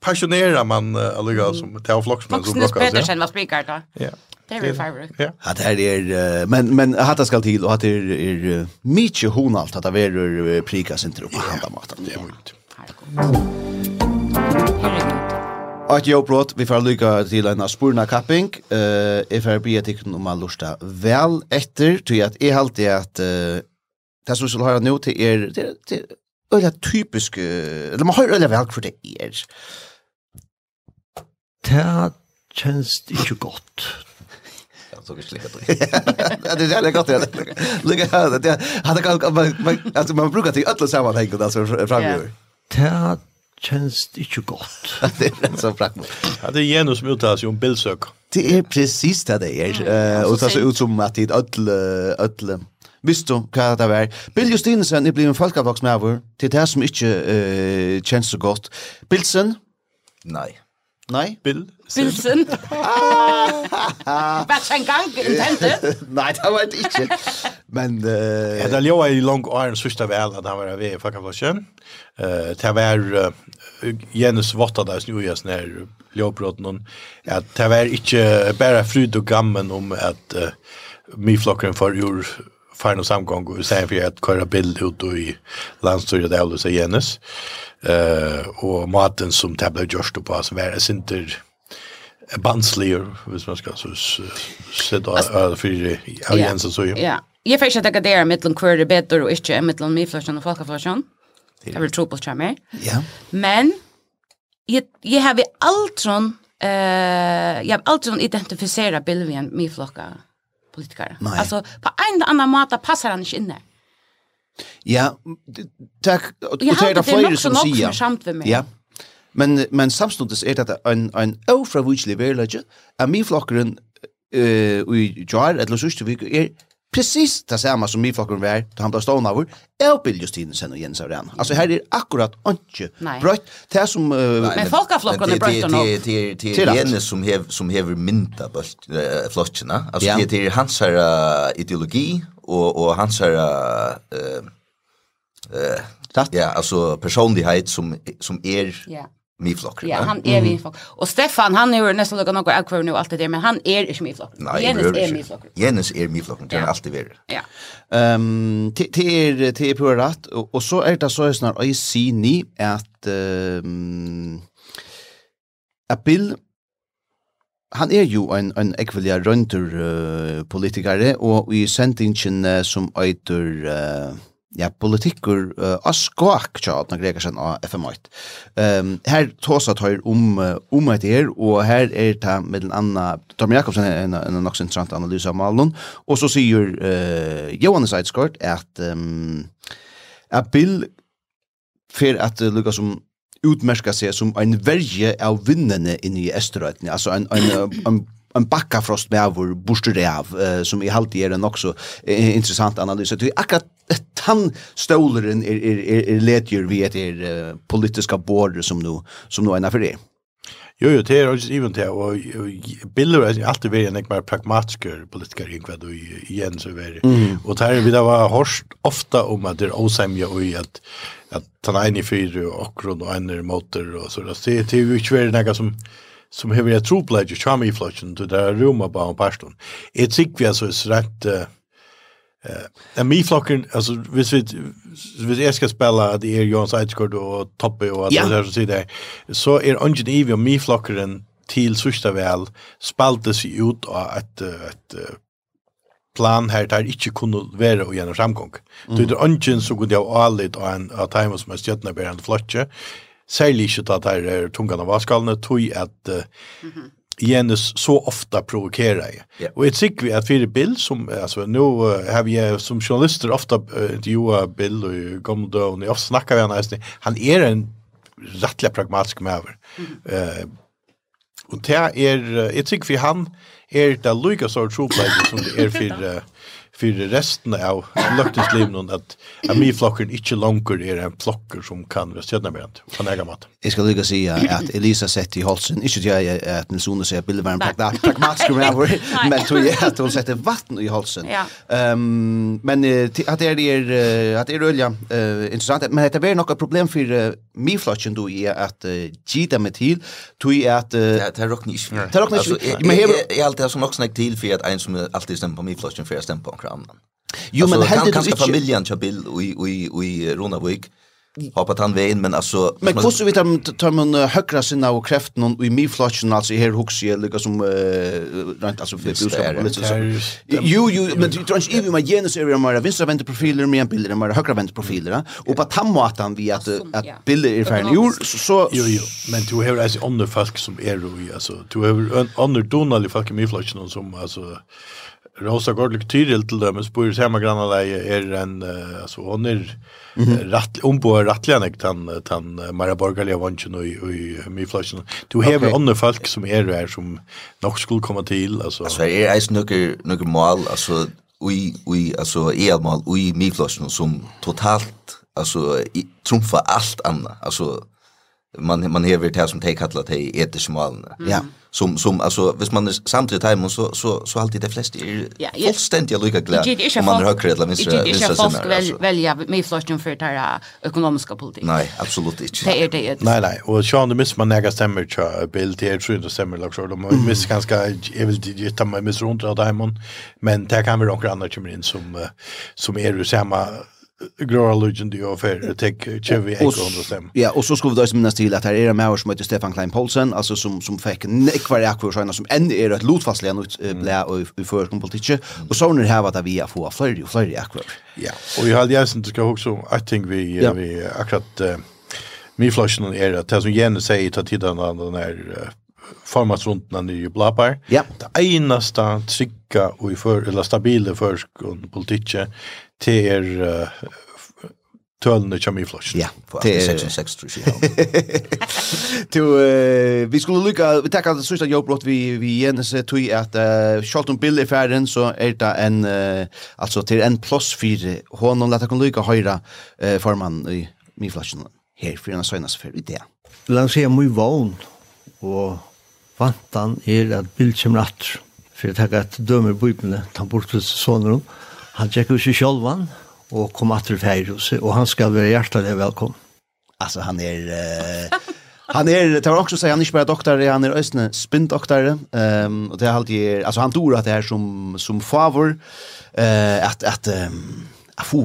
passionerar man uh, alltså som Theo Flocksman så blockar så. Petersen var spikar då. Ja. Det är favorite. Ja. Att det är men men att det ska till och att det är mycket hon allt att det är uh, prika sin tro på handa maten. mycket. Att jag brott, vi får lycka till en spurna capping. Eh Uh, if får bli at ikke om man lusta vel etter, tror jeg at jeg alltid att uh, det som skulle höra nu till er, det är typisk, eller man har eller väl för det er det känns inte gott. Jag såg inte lika det. Det är jävla gott. Lika här. Det hade kan man alltså man brukar till alla sammanhang och alltså framöver. Det känns inte gott. Det är så praktiskt. igenom som uttalas ju en bilsök. Det är precis det det är. Eh och så ut som att det alla alla Visst du hva det var? Bill Justinesen er blevet en folkevoksmæver til det som ikke uh, kjennes så godt. Bilsen? Nei. Nej. Bill. Bilsen. Vad en gang intentet? Nei, det var det ikke. Men uh, ja, det låg i lång iron sørste vel at han var ved i var uh, det var uh, Jens Votta där nu just sånn her någon att det var ikke bare fryd og gammen om at uh, myflokkeren for gjorde färn och samgång och sen för att köra bild ut i landstyret där och så genes. Eh och maten som tablet just på som är inte bandslier, hvis man skal så sitte og fyre av Jens og så. Ja, jeg får ikke tenke det er mittelen hver det bedre og ikke mittelen miflasjon og folkeflasjon. Jeg vil tro på det kommer. Ja. Men jeg, jeg har vi alt sånn, uh, jeg har alltid sånn identifiseret bilden med miflokka politiker. Nej. Alltså på en eller annan måte passar han inte in där. Ja, takk. Og det er det flere som sier. Jeg har det nok som samt ved meg. Ja. Men, men samstundes er det en, en ofravutslig verlegge, at min flokkeren uh, i jar, eller sørste vik, er precis det samma som min folkrum var då han blev stående över är Bill Justinsen och Jens Arena. Alltså här är akkurat inte brött det som Men folkaflocken är brött Det Till till Jens som hev som hever mynta bult flotcherna. Alltså det är hans här ideologi och och hans här eh eh ja alltså personlighet som som är ja. Miflokker. Ja, han är er miflokker. Och Stefan, han är ju nästan lika noe akvar nu allt det där, men han är inte min miflokker. Nei, Jens min flok. Jens är miflokker, det er alltid vært. Ja. Ehm, till till till på rätt och så är det så snar, og jeg sier ni, att ehm a Bill, han er jo en, en ekvelia rønter uh, politikare, og i sentingen uh, som eitur Uh, ja, politikker uh, av skak tja at greker sen av FM8. Um, her tåsa tar om uh, om et her, og her er det med den annen, Tom Jakobsen er en, en nok interessant analyse av malen, og så sier uh, Johannes Eidsgård at, um, at Bill fer at uh, lukka som utmerka seg som en verje av vinnene inne i Østerøytene, altså en, en, en, en en bakkafrost med vår borster av, uh, som i halvt ger en också uh, intressant analys. Det är akkurat han är er, er, er, er ledger vi etter uh, politiska border som nu, som nu är för det. Jo, jo, det er også even det, og Biller er alltid vært en mer pragmatisk politiker enn hva du igjen så vært. Mm. Og det vi da var horst ofta om at det er åsemje og at, at han er en i fyre og akkurat og en er motor og så. Det er jo ikke vært noe som som hever jeg troplegg i kjami i flotjen, til det er roma bare om parstånd. Jeg tykker vi altså er rett, eh, uh, mi flokken, altså, hvis vi, hvis jeg skal spela at det er Johan Seidskort og Toppe og alt ja. det der som sier det, så er ungen ivi og mi flokkeren til sørsta vel spalte seg ut av et, et, et plan her der ikke kunne være og gjennom framgång. Mm. Det er ungen som kunne ha alit av en av timer som er stjøttene bærende flotje, særlig ikke at det er tungene av vaskalene, tog at uh, mm. Jens så ofta provokerar jag. Och ett sikt vi att för Bill som alltså nu har vi som journalister ofta uh, intervjuar Bill och kommer och ni ofta snackar vi han nästan. Han är en rättliga pragmatisk mäver. Eh och det är ett sikt vi han är det Lucas och True som det är för för resten av lökteslivet att att min flocken inte långt är en flocker som kan vara stödna med att äga mat. Jag ska lycka säga att Elisa sett i Holsen inte jag att ni sonen säger bilden var en plats pragmatisk med över men tror jag att hon sätter vatten i Holsen. Ehm men att det är att det är olja intressant men det är några problem för min flocken då är att gita med till tror jag att det är inte. Det är rocknish. Men jag är alltid som också snack till för att en som alltid stämmer på min flocken för att stämma på annan. Jo, men alltså, kan, kanske familjen kör bil i, i, i Ronavik hoppat han vägen men alltså men hvordan så vet han tar man uh, högra sinna og kreften og i mig flashen alltså här huxar jag lika som Uh, rent alltså för budskap lite så jo jo men du tror ikke, i vi med genus area mera vänstra vänster profiler med en bild mera högra vänster profiler og på tamma att han vi at, att bilder er ferdig. jo så jo jo men du har alltså andra folk som är ju alltså du har andra donali folk i mig flashen som alltså Rosa Gordlik Tyril til dem spår ju samma granna där är en alltså hon är rätt om på rättligen han han Mara Borgalia vansjen ju i i flashen. Du har ju andra folk som är där som nok skulle komma till alltså. Alltså är är några några mål alltså ui ui alltså är mål ui mi flashen som totalt alltså trumfa allt annat alltså man man hever det som tek kallar det etiska malen. Ja. Mm. Som som alltså, hvis man är samtidigt hem så så så alltid de flesta är ja, ja. fullständigt lika glad. Om man har kredit eller minst det är folk väl välja med flashen för det ekonomiska politik. Nej, absolut inte. Det är det. Nej, nej. Och så det missar man några stämmer tror bild det tror inte stämmer liksom de missar ganska jag vill det ta mig miss runt där hemma men där kan vi några andra kommer in som som är ju samma Grora Legion det jag för tech Chevy Eco Ja, och så skulle vi då som minnas till att här är en Mauer som heter Stefan Klein Paulsen, alltså som som fick nekvar akvar såna som än är ett lotfastlig nu ut blä och i förskon politiker och så när här vad vi har få fler för fler akvar. Ja, och jag hade ju sen ska också I think vi vi akkurat min flashen är att som Jenny säger ta tiden den här formatsrundna nye blabbar. Ja. Det eneste trygga og i för eller stabile førskående politiker till er tölne kommer i flush. Ja, det er 66, tror jag. uh, vi skulle lycka vi tackar det sista jobbbrott vi vi Jens tog att uh, Charlton Bill i färden så är det en uh, alltså till en plus 4 honom låta kan lycka höra uh, formann i min flashen här för en sånas för det. Låt se mig vån och vantan är at bild kommer att för att ta ett dömer på ta bort sonen. Han tjekk ut seg sjolvan og kom atter feirhuset, og han skal være hjertelig velkommen. Altså, han er... Uh, han er, det var også å si, han er ikke bare doktor, han er østene spinndoktor, um, og det er alltid, altså han tror at det er som, som favor, uh, at, at, um, at få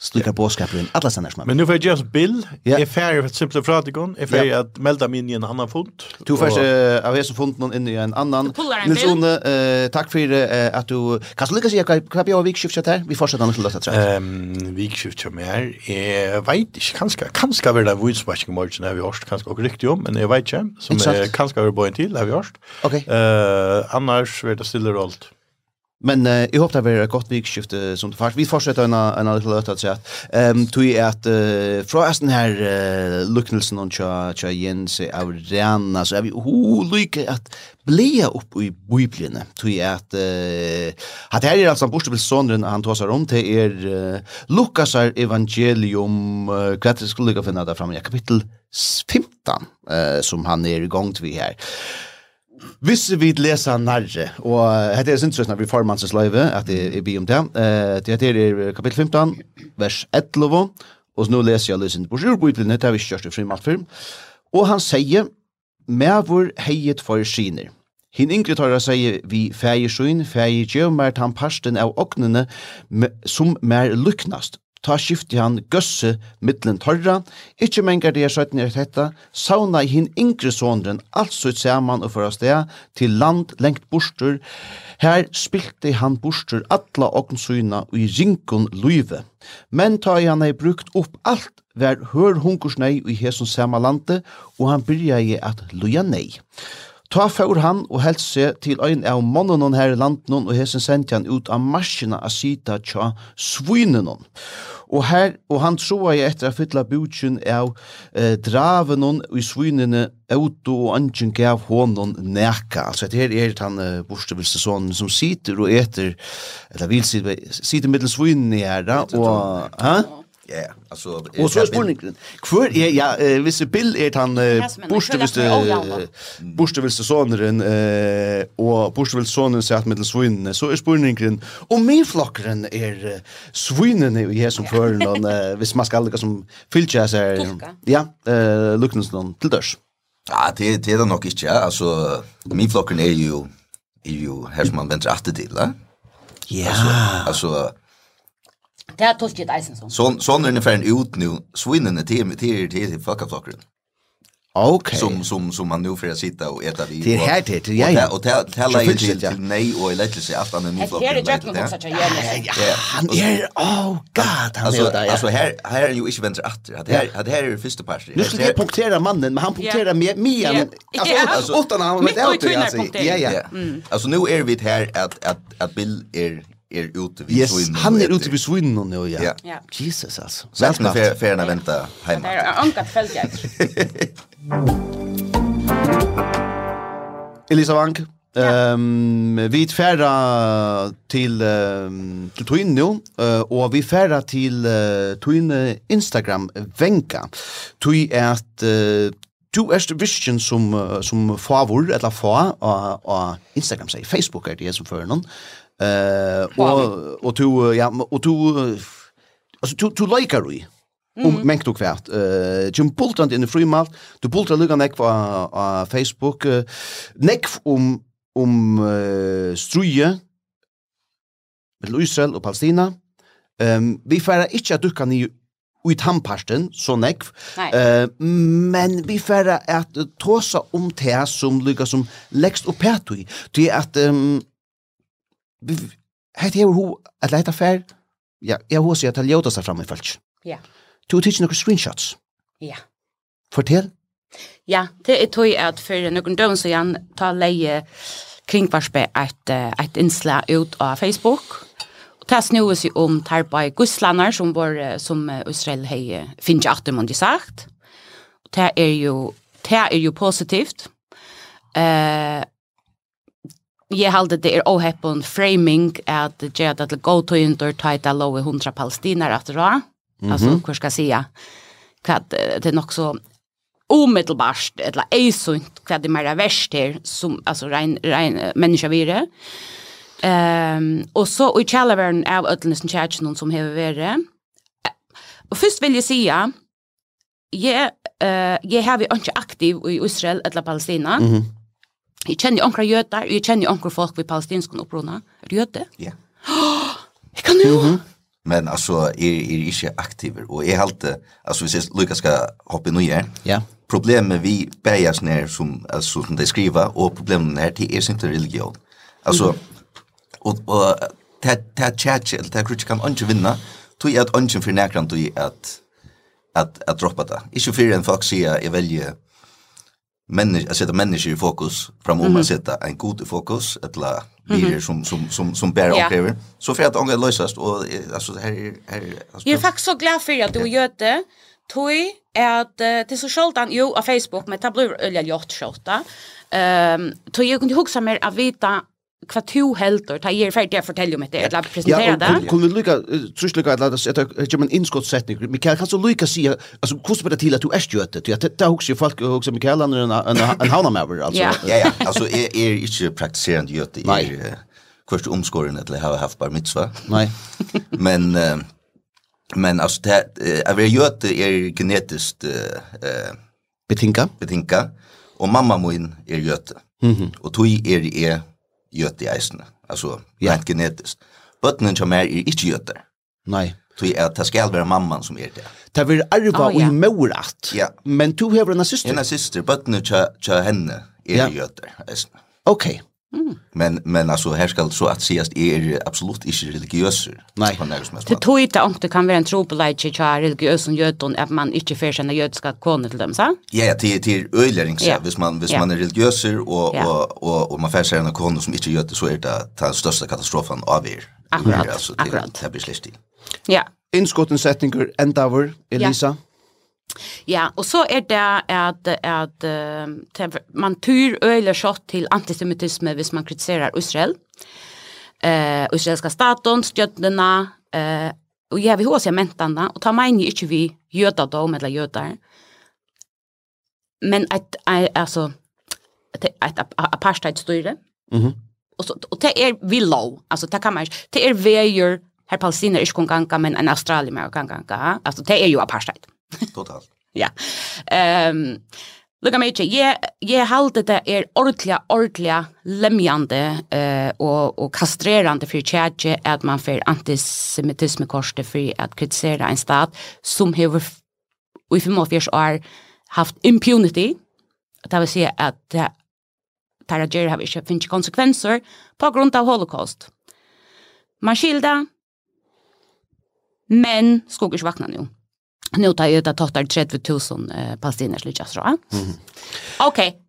Stukar påskapar in alla sannar Men nu får jag just bill. Yeah. Är färdig för simpla fratikon. Är färdig yeah. att melda mig in i en annan fond. Du får uh, av fond någon in i en annan. Nils One, uh, tack för uh, att du... Kan du lycka sig att jag har vikskiftet här? Vi fortsätter annars låta tror jag. Ehm Um, vikskiftet som är Jag vet inte. Kanske, kanske väl en vudsbashing morgon har vi hörst. Kanske också riktigt om. Men jag vet inte. Som är kanske har vi en till har vi hörst. Okej. Eh annars vet det stilla rollt. Men uh, jag hoppas det blir ett gott vikskifte som det fast. Vi fortsätter en en annan löta att säga. Ehm tog är att uh, från den här uh, Luknelsen och Cha Cha Jens av rena så är vi olika att blea upp i Bibeln. Tog är att uh, att här är alltså aposteln sonen han tar sig om till er uh, Lukas evangelium uh, vad det skulle ligga för där fram i kapitel 15 uh, som han är igång till här. Hvis vi lesa nærre, og hette er sinnsøsna vi formansens løyve, at det er bi om det, dette er kapittel 15, vers 11, og nå leser jeg løsende på sjurboitlen, det har vi kjørst i frimalt firm, og han sier, «Mævur heiet for skiner». Hin yngre tørra sier vi fægir sjøyn, fægir gjøv mer tan parsten av oknene som mer lyknast, ta skifti han gøsse mittlen torra, ikkje mengar det er søytten er hetta, sauna i hin yngre sondren, alt ut saman og føra sted, til land lengt bostur, her spilte han bostur atla åkensøyna og i rinkon luive. Men ta i han hei brukt opp alt ver hør hunkursnei i hesson sama lande, og han byrja i at luja nei. Ta fyrir han og helse til ein av mannen her i landen og hesen sendte han ut av marsjina a sita tja svinenon. Og, her, og han troa jeg etter å fylla butjen av eh, draven og i svinene auto og angen gav honom neka. Altså etter her er han eh, borstevilse sånn som sitter og eter, eller vil sitte, sitter mittlen svinene her da, og... Ja. Ja, alltså Og så er spurningen, hvor er, ja, hvis Bill er han borsteviste, borsteviste soneren, og borsteviste soneren sier at middel svinene, så er spurningen, og min flokkeren er svinene i hesen føren, hvis man skal lukka som fylkja seg, ja, lukkningsnån til dørs. Ja, det, det er det nok ikke, ja, altså, min flokkeren er jo, er jo her som man venter alltid til, da. Ja. Altså, altså Det er tolkat eisen sånn. Sånn sån är ungefär en ut nu. Swinnen är till till till fucka Ok. Som som som man nu för att sitta och äta vi. Det här det ja ja. Och det hela är till nej och elektriska att han är nu flocken. Det är ju något så Ja. Han er, oh god han är där. Alltså här här är ju inte vänster åter. Att här Det här är det första passet. Nu ska jag punktera mannen men han punkterar med Mia. Alltså åtta han med det alltså. Ja ja. Alltså nu är vi här att att att Bill är er ute vid yes, svinnen. han är ute vid svinnen nu, ja. ja. Jesus alltså. Så att man får färna vänta hemma. Det är anka fält jag. Elisa Wank. Ehm um, vi färra till um, till Twin nu uh, och vi färra till uh, Twin Instagram vänka. Tui är att uh, du vision som som favor eller fa och Instagram säger Facebook är det som för någon. Eh och och du ja och du alltså du du likar du om men du kvärt eh Jim Bolton in the free mouth du Bolton lukar näck på Facebook. Näck om om struje med Israel och Palestina. Ehm vi færa ikkje at dukka ni i tannparsten, så nekv. Uh, men vi færa at tåsa om det som lykka som lekst og pætui. Det er at um, Hetta hevur hu at leita fer. Ja, eg hus at ljóta seg fram i fólk. Ja. Du har tidsi nokkur screenshots. Ja. Fortel? Ja, det er tog at for noen døgn så igjen ta leie kringvarspe et, et innslag ut av Facebook. Og det snøver seg om tarpa i gusslander som, var, som Israel har finnet at det sagt. Og det er jo, det er jo positivt. Eh, jeg halde det er åheppon framing at det gjør det til under tajta lov i hundra palestiner at det. Altså, hva skal jeg si? Hva det er nok så omedelbart, eller eisunt, hva det er mer verst her, som, altså, rein, rein menneska vire. Um, og så, og i kjallaveren av ødelnesen kjærkjennom som hever vire. Og først vil jeg si, jeg, uh, jeg har vi ikke aktiv i Israel eller Palestina, mm -hmm Jeg kjenner jo ankra jøder, og jeg kjenner jo ankra folk ved palestinsk opprona. Er du jøde? Ja. Jeg kan jo! Mm -hmm. Men altså, er, er ikke aktiv, og jeg halte, altså hvis jeg lukka skal hoppe noe her, ja. problemet vi bæjas ned som, altså, som de skriver, og problemet her, det er simpelthen religion. Altså, mm. og, og det er tjætje, eller det er krutsk kan ikke vinna, tog jeg at ønsken for nekrant tog at, at, at droppa det. Ikke fyrir en folk sier, jeg velger människa sätta människor i fokus framom mm. att sätta en god i fokus eller bilar som som som som bär och kräver. Så för att ånga lösast och alltså här är här alltså, Jag är faktiskt så glad för att du gör det. toy är uh, det är så sällan jo av Facebook med tabloid eller gjort skjorta. Ehm um, tui jag kunde huxa mer av vita hva to helter, ta er ferdig å fortelle om det, eller presentere det. Ja, kunne vi lykke, trus lykke, at det er en innskottssetning, Mikael, kan du lykke si, altså, hvordan blir det til at du er stjøtet? Det er også folk, også Mikael, han er en havnamæver, altså. Ja, ja, altså, jeg er ikke praktiserende gjøte, jeg er kvart omskårende til jeg har haft bar mitzva. Nei. Men, men altså, det, jeg vil gjøte er genetisk betinka. Betinka, og mamma min er gjøte. Mm -hmm. Og tog er jeg gjøtt i eisene, altså rent genetisk. Bøttenen som er ikke gjøtter. Nei. Tui er det skal være mamman som er det. Det vil arva oh, ja. og morat. Ja. Men du hever en syster? En syster, bøttene til henne er ja. gjøtter. Eisne. Ok. Men men alltså här ska så att sägas är absolut inte religiös. Nej. Det tog inte om det kan vara en tro på lite char religiös och jöton att man inte för sina judiska koner till dem så? Ja, till till öjläring så vis man vis man är religiös och och och och man för sina koner som inte jöte så är det den största katastrofen av er. Akkurat. Alltså det blir släkt. Ja. Inskottens sättningar ändaver Elisa. Ja. Ja, og så er det at, at uh, man tyr øyler skjått til antisemitisme hvis man kritiserar Israel. Uh, israelska staten, stjøttene, uh, og jeg vil også mentene, og ta meg ikke vi jødadom eller jøder. Men et, et, altså, et, et apartheidstyre, mm -hmm. og, så, og det er vi lov, altså det kan man ikke, det er veier her palestiner ikke kan ganga, men en australier kan ganga, altså det er jo apartheid. Mm Totalt. ja. Ehm um, Lukka mig jeg, jeg halte det er ordentlig, ordentlig lemjande eh, og, og kastrerande for tjadje at man får antisemitismekorset for at kritisere en stat som har i 45 år haft impunity, det vil si at det Tarajer har ikke finnes konsekvenser på grunn av holocaust. Man skilda, men skoger ikke vakna nå. Nu tar jag ut att tottar 30 000 eh, palestinier slut jag tror. Okej.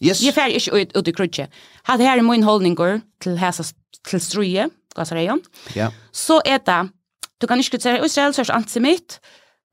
Yes. Jag färg inte ut, ut i krutje. Hade här är min hållningar till häsa till struje, gasrejon. Ja. Så är det, du kan inte kritisera Israel så är antisemit,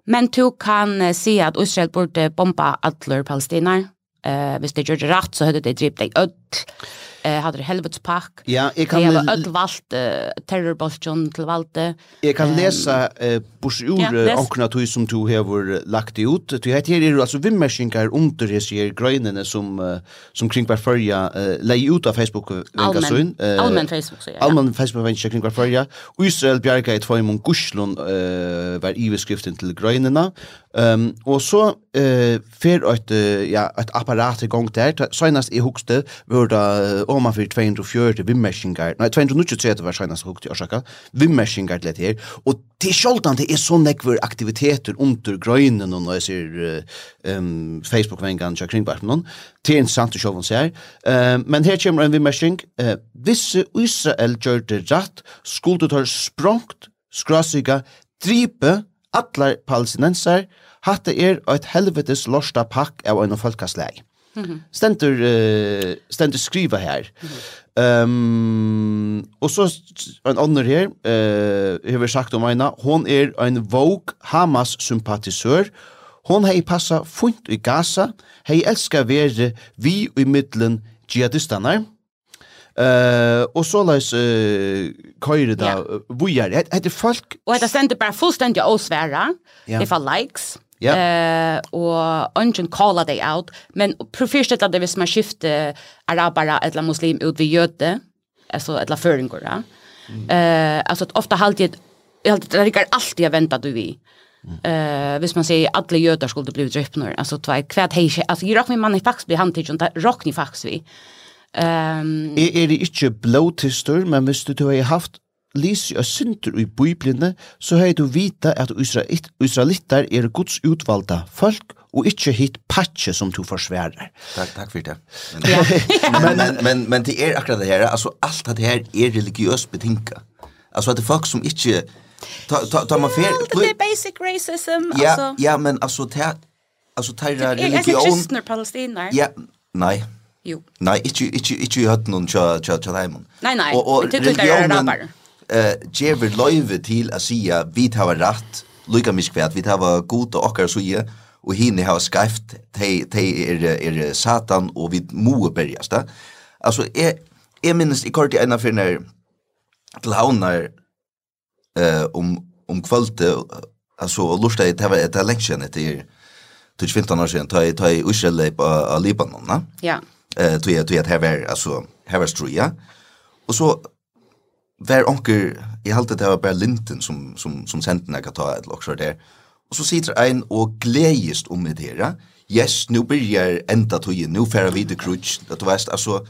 men du kan uh, se att Israel borde bomba alla palestiner. Eh, uh, hvis det gjør det rett, så hadde det dript deg ød, Hitler, eh, hadde helvets pakk, ja, jeg kan... Det var ødel valgt eh, terrorbolsjon til valgte. Jeg kan lese eh, bors ur ja, les. omkring tog som du har lagt det ut. Du vet her er jo altså vimmerskinger under disse her grøynene som, uh, som kring hver førja uh, leier ut av Facebook. Allmenn uh, Allmän Facebook, så ja. Allmenn Facebook-vennkje kring hver førja. Israel Bjerga i tvøymon Guslund uh, var iveskriften til grøynene. Um, og så uh, fer et, uh, ja, et apparat i gang der. Senast jeg hukste, vi hørte om man fyrir 240 vimmersingar, nei, 293 var sannast hukt i årsaka, vimmersingar til her, og til sjoldan det er så nekver aktiviteter under grøynen, og når jeg ser um, Facebook-vengan tja kringbarpen, det er interessant å sjå hva her, men her kommer en vimmersing, uh, visse Israel gjør det rett, skulle har sprongt, skrasiga, dripe, atlar palestinenser, hatt er et helvetes lorsta pakk av en folkasleg. -hmm. Stendur uh, stendur skriva her. Mm um, og så en annen her, uh, har vi sagt om Aina, hon er ein våg Hamas sympatisør. Hon hei passa funt i Gaza, hei elska vere vi i middelen jihadistanar. Uh, og så leis uh, køyre da, yeah. vujar, heter folk... Og det stendur bare fullstendig å sværa, yeah. det får likes, Ja. Eh og ungen kalla deg out, men profyrst att det hvis man skifter arabere eller muslim ut vid jøde, altså eller føringer, ja. alltså att altså ofte halvtid, halvtid, det är alltid jag venter du vi. Eh, uh, hvis man säger alla jötar skulle bli dräppnor, alltså två kvad hej, alltså ju räknar man i fax blir han till inte rockni fax vi. Ehm um, är er, er det inte blåtister men visst du har haft lyser og synder i biblene, så har du vita at israelitter er Guds utvalda folk, og ikke hit patche som du forsværer. Takk, takk for det. Men, men, men, men, men det er akkurat det her, altså alt det her er religiøst betinka. Altså at det er folk som inte ta ta ta man fer det er basic racism ja, altså. ja men altså ta altså ta religion er kristne palestinarer ja nei. Jo nei tja tja ikkje hatt noen cha cha cha nei nei. Og, är religionen eh ger løyve til at sia vi hava rætt, lukka kvært, vi hava god og okkar suje og hinne har skæft te te er er satan og vi moe berjast. Altså er er minst i kort ein af når til havnar eh om om kvalte altså og lusta det var et election etter til 15 år siden ta i ta i Israel på Libanon, na? Ja. Eh tog jag tog jag här var alltså här var strua. Och så var onker, jeg halte det var bare Linten som, som, som sendte jeg ta et lokser der, og så sitter ein og gledest om det her, yes, nu byrjar enda tøyen, nu færa vi det krutsk, du vet, altså,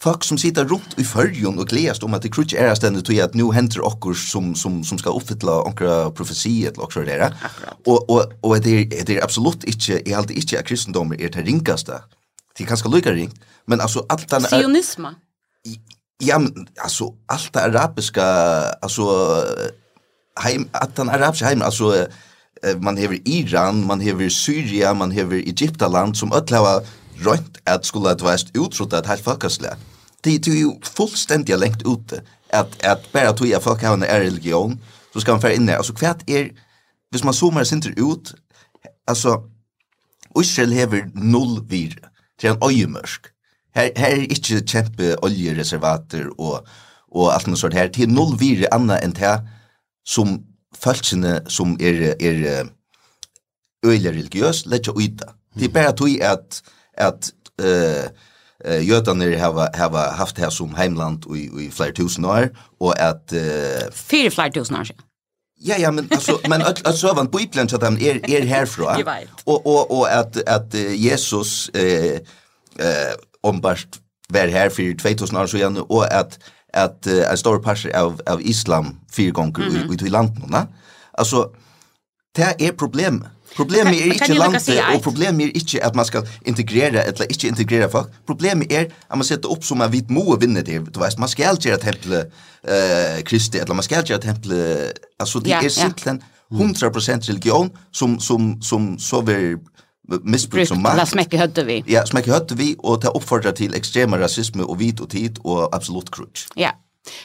folk som sitter rundt i fyrjon og gledest om at det krutsk er stendet tog, at nu henter okkur som, som, som skal uppfylla onkra profesiet og okkur der, og, og, og det er, det er absolutt ikke, jeg halte ikke at kristendommer er det ringaste, det er kanskje lykka men altså, alt den er... Sionisme? Ja, men alltså allt det arabiska alltså heim att den arabiska heim alltså man hever Iran, man hever Syria, man hever Egyptaland som öll hava rönt at skulle at væst utrota at heilt folkasle. Det er jo fullstendig lengt ute at at bara tog jeg folk har en religion så skal man fære inne. Altså kvært er hvis man zoomar sinter ut altså Israel hever null vir. til en øyemørsk. Her, her er ikke kjempe oljereservater og, og alt noe sånt her. Til null vire annet enn det som følelsene som er, er øyelig religiøs, letja uita. Det er bare tog at, at uh, uh, jødene har, har haft det som heimland i, i flere tusen år, og at... Uh, Fyre flere tusen år siden. Ja, ja, men alltså men alltså var på Bibeln så att han är är härifrån. Och och och att att Jesus eh eh ombart var här för 2000 år sedan och att att en stor passer av av islam fyra gånger mm -hmm. ut i landet va alltså det är problem Problemet är inte landet och problemet är inte att man ska integrera eller inte integrera folk. Problemet är att man sätter upp som en vit må vinner det. Du vet, man ska inte göra tempel eh Kristi eller man ska inte göra tempel alltså det är simpelthen 100% religion som som som så vill missbruk som makt. La smäcka hötte vi. Ja, smäcka høtte vi och ta oppfordrer till extrema rasism och vit och tid og absolut krutsk. Ja.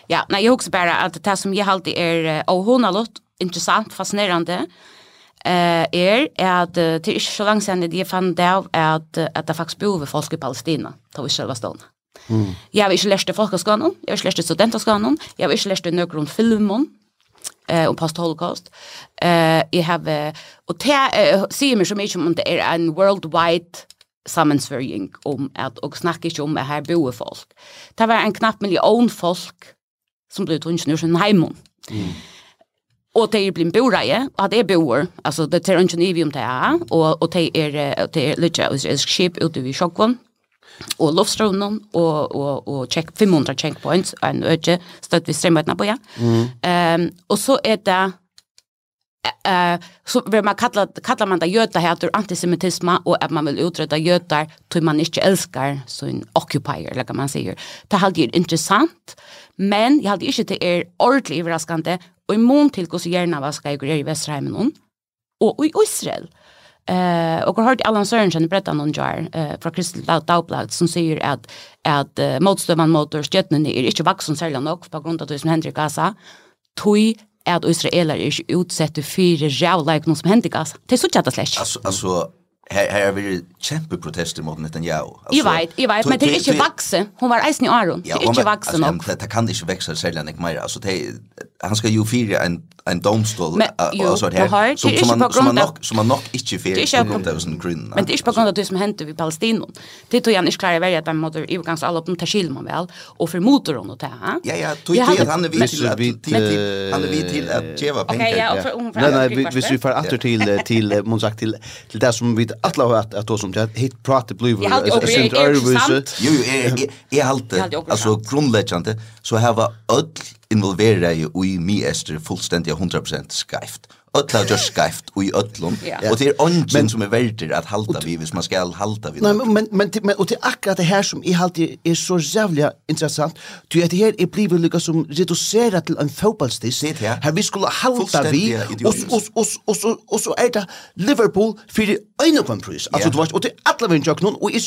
Ja, nej jag också bara att det som jag alltid är och hon har låt intressant fascinerande eh är att det är så långt sedan det fann det av att att det faktiskt bor vi folk i Palestina, då i själva staden. Mm. Jag har ikke lært det folkeskolen, jeg har ikke lært det studentskolen, jeg har ikke lært det noen filmen, eh om post holocaust. Eh jag har och det ser mig som mycket om det är en worldwide sammensvärjning om att och snackar ju om här boe folk. Det var en knapp miljon folk som blev tungt ur sin hemon. Mm. Och det är blir boraje, att det är boer. Alltså det är inte ni vi om det här och och det är det är lite är skip ute vid Stockholm og lovstrånen og, og, og check, 500 checkpoints og en øde støtt vi strømøtene på, ja. Mm. Um, og så er det eh så vill man kalla kallar man det jötar heter antisemitism och att man vill utreda jötar till man inte älskar så en occupier eller kan man säga. Det hade ju intressant men jag hade inte det är ordentligt överraskande och i mån till hur så gärna vad ska jag göra i Västerhamnen och i Israel. Mm Eh, och har hört Allan Sörensen berätta någon jar eh från Kristel Dagblad som säger att att uh, motståndaren mot Stjärnan är inte vuxen sällan nog på grund av det som händer i Gaza. Tui är israeler är utsatta för jävla som händer i Gaza. Det är så jävla släsch. Alltså alltså här här vi kämpa protester mot Netanyahu. Alltså, jag vet, jag vet, men det är inte vuxen. Hon var isen i Aron. Det är inte vuxen nog. Det kan inte växa sällan inte mer. Alltså det han ska ju fira en en domstol och så här som som man som man nog som man nog inte fira på grund av sån grund men det är på grund av det som hände vid Palestina det tog jag inte klara välja att motor i ganska alla på tashil man väl och för motorn och det här. Ja ja tog det han är vi till att han är vi till att geva pengar. nej nej vi vi får åter till till man sagt till till det som vi alla att att då som det hit prata blue sent övervis jo jo är är halt alltså grundläggande så här var öll involvera i i mi ester fullstendig 100% skæft. Ötla just skæft i ötlum. Ja. Och det är ungen som är värdig att halda vi hvis man ska halda vi. Nej men men men, men och det är akkurat det här som i halt är så jävla intressant. Du at det här är blivit lika som reducerat till en fotbollsdist. Det Här vi skulle halda vi och och och och och så är det Liverpool för en kompris. Alltså du vet och det alla vem jag och är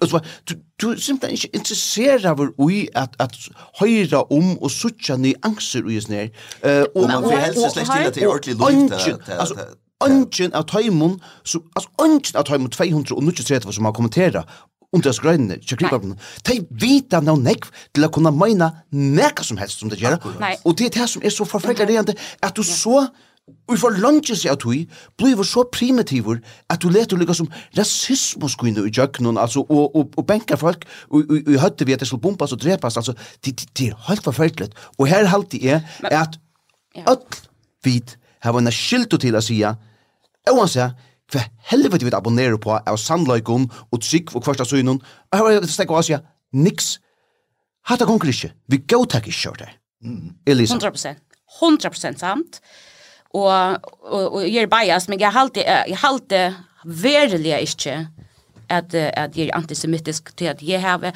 Alltså du du simpelthen inte intresserad av ui att att höra om och söka ni angster i snär. Eh och man vill helst släcka till det ordentligt lugnt. Alltså Ungen av tøymon, altså Ungen av tøymon 293 som har kommentera under skrøynene, ikke krigvarpen, de vita noe nekv til å kunne meina nekka som helst som det gjør. Og det er det som er så forferdelig at du så Og for lunge seg at hui, blir så primitivur at du leter lykka som rasismus gå inn i jøkkenen, altså, og, og, og benker folk, og, og, og høtte vi at det skulle bompas og drepas, altså, det det, det er helt forfølgelig. Og her halte jeg at alt vit har en skilto til å sija, oansett, hva helvete vi abonnerer på av sannløykon og trygg og kvarsta synon, og her var det stekk og asja, niks, hatt konkur ikke, vi gautak ikke kjørt det. Mm. Elisa. 100%, 100% sant og, og, og jeg er bias, men jeg halte, jeg halte verelig ikke at at det er antisemitisk til at jeg har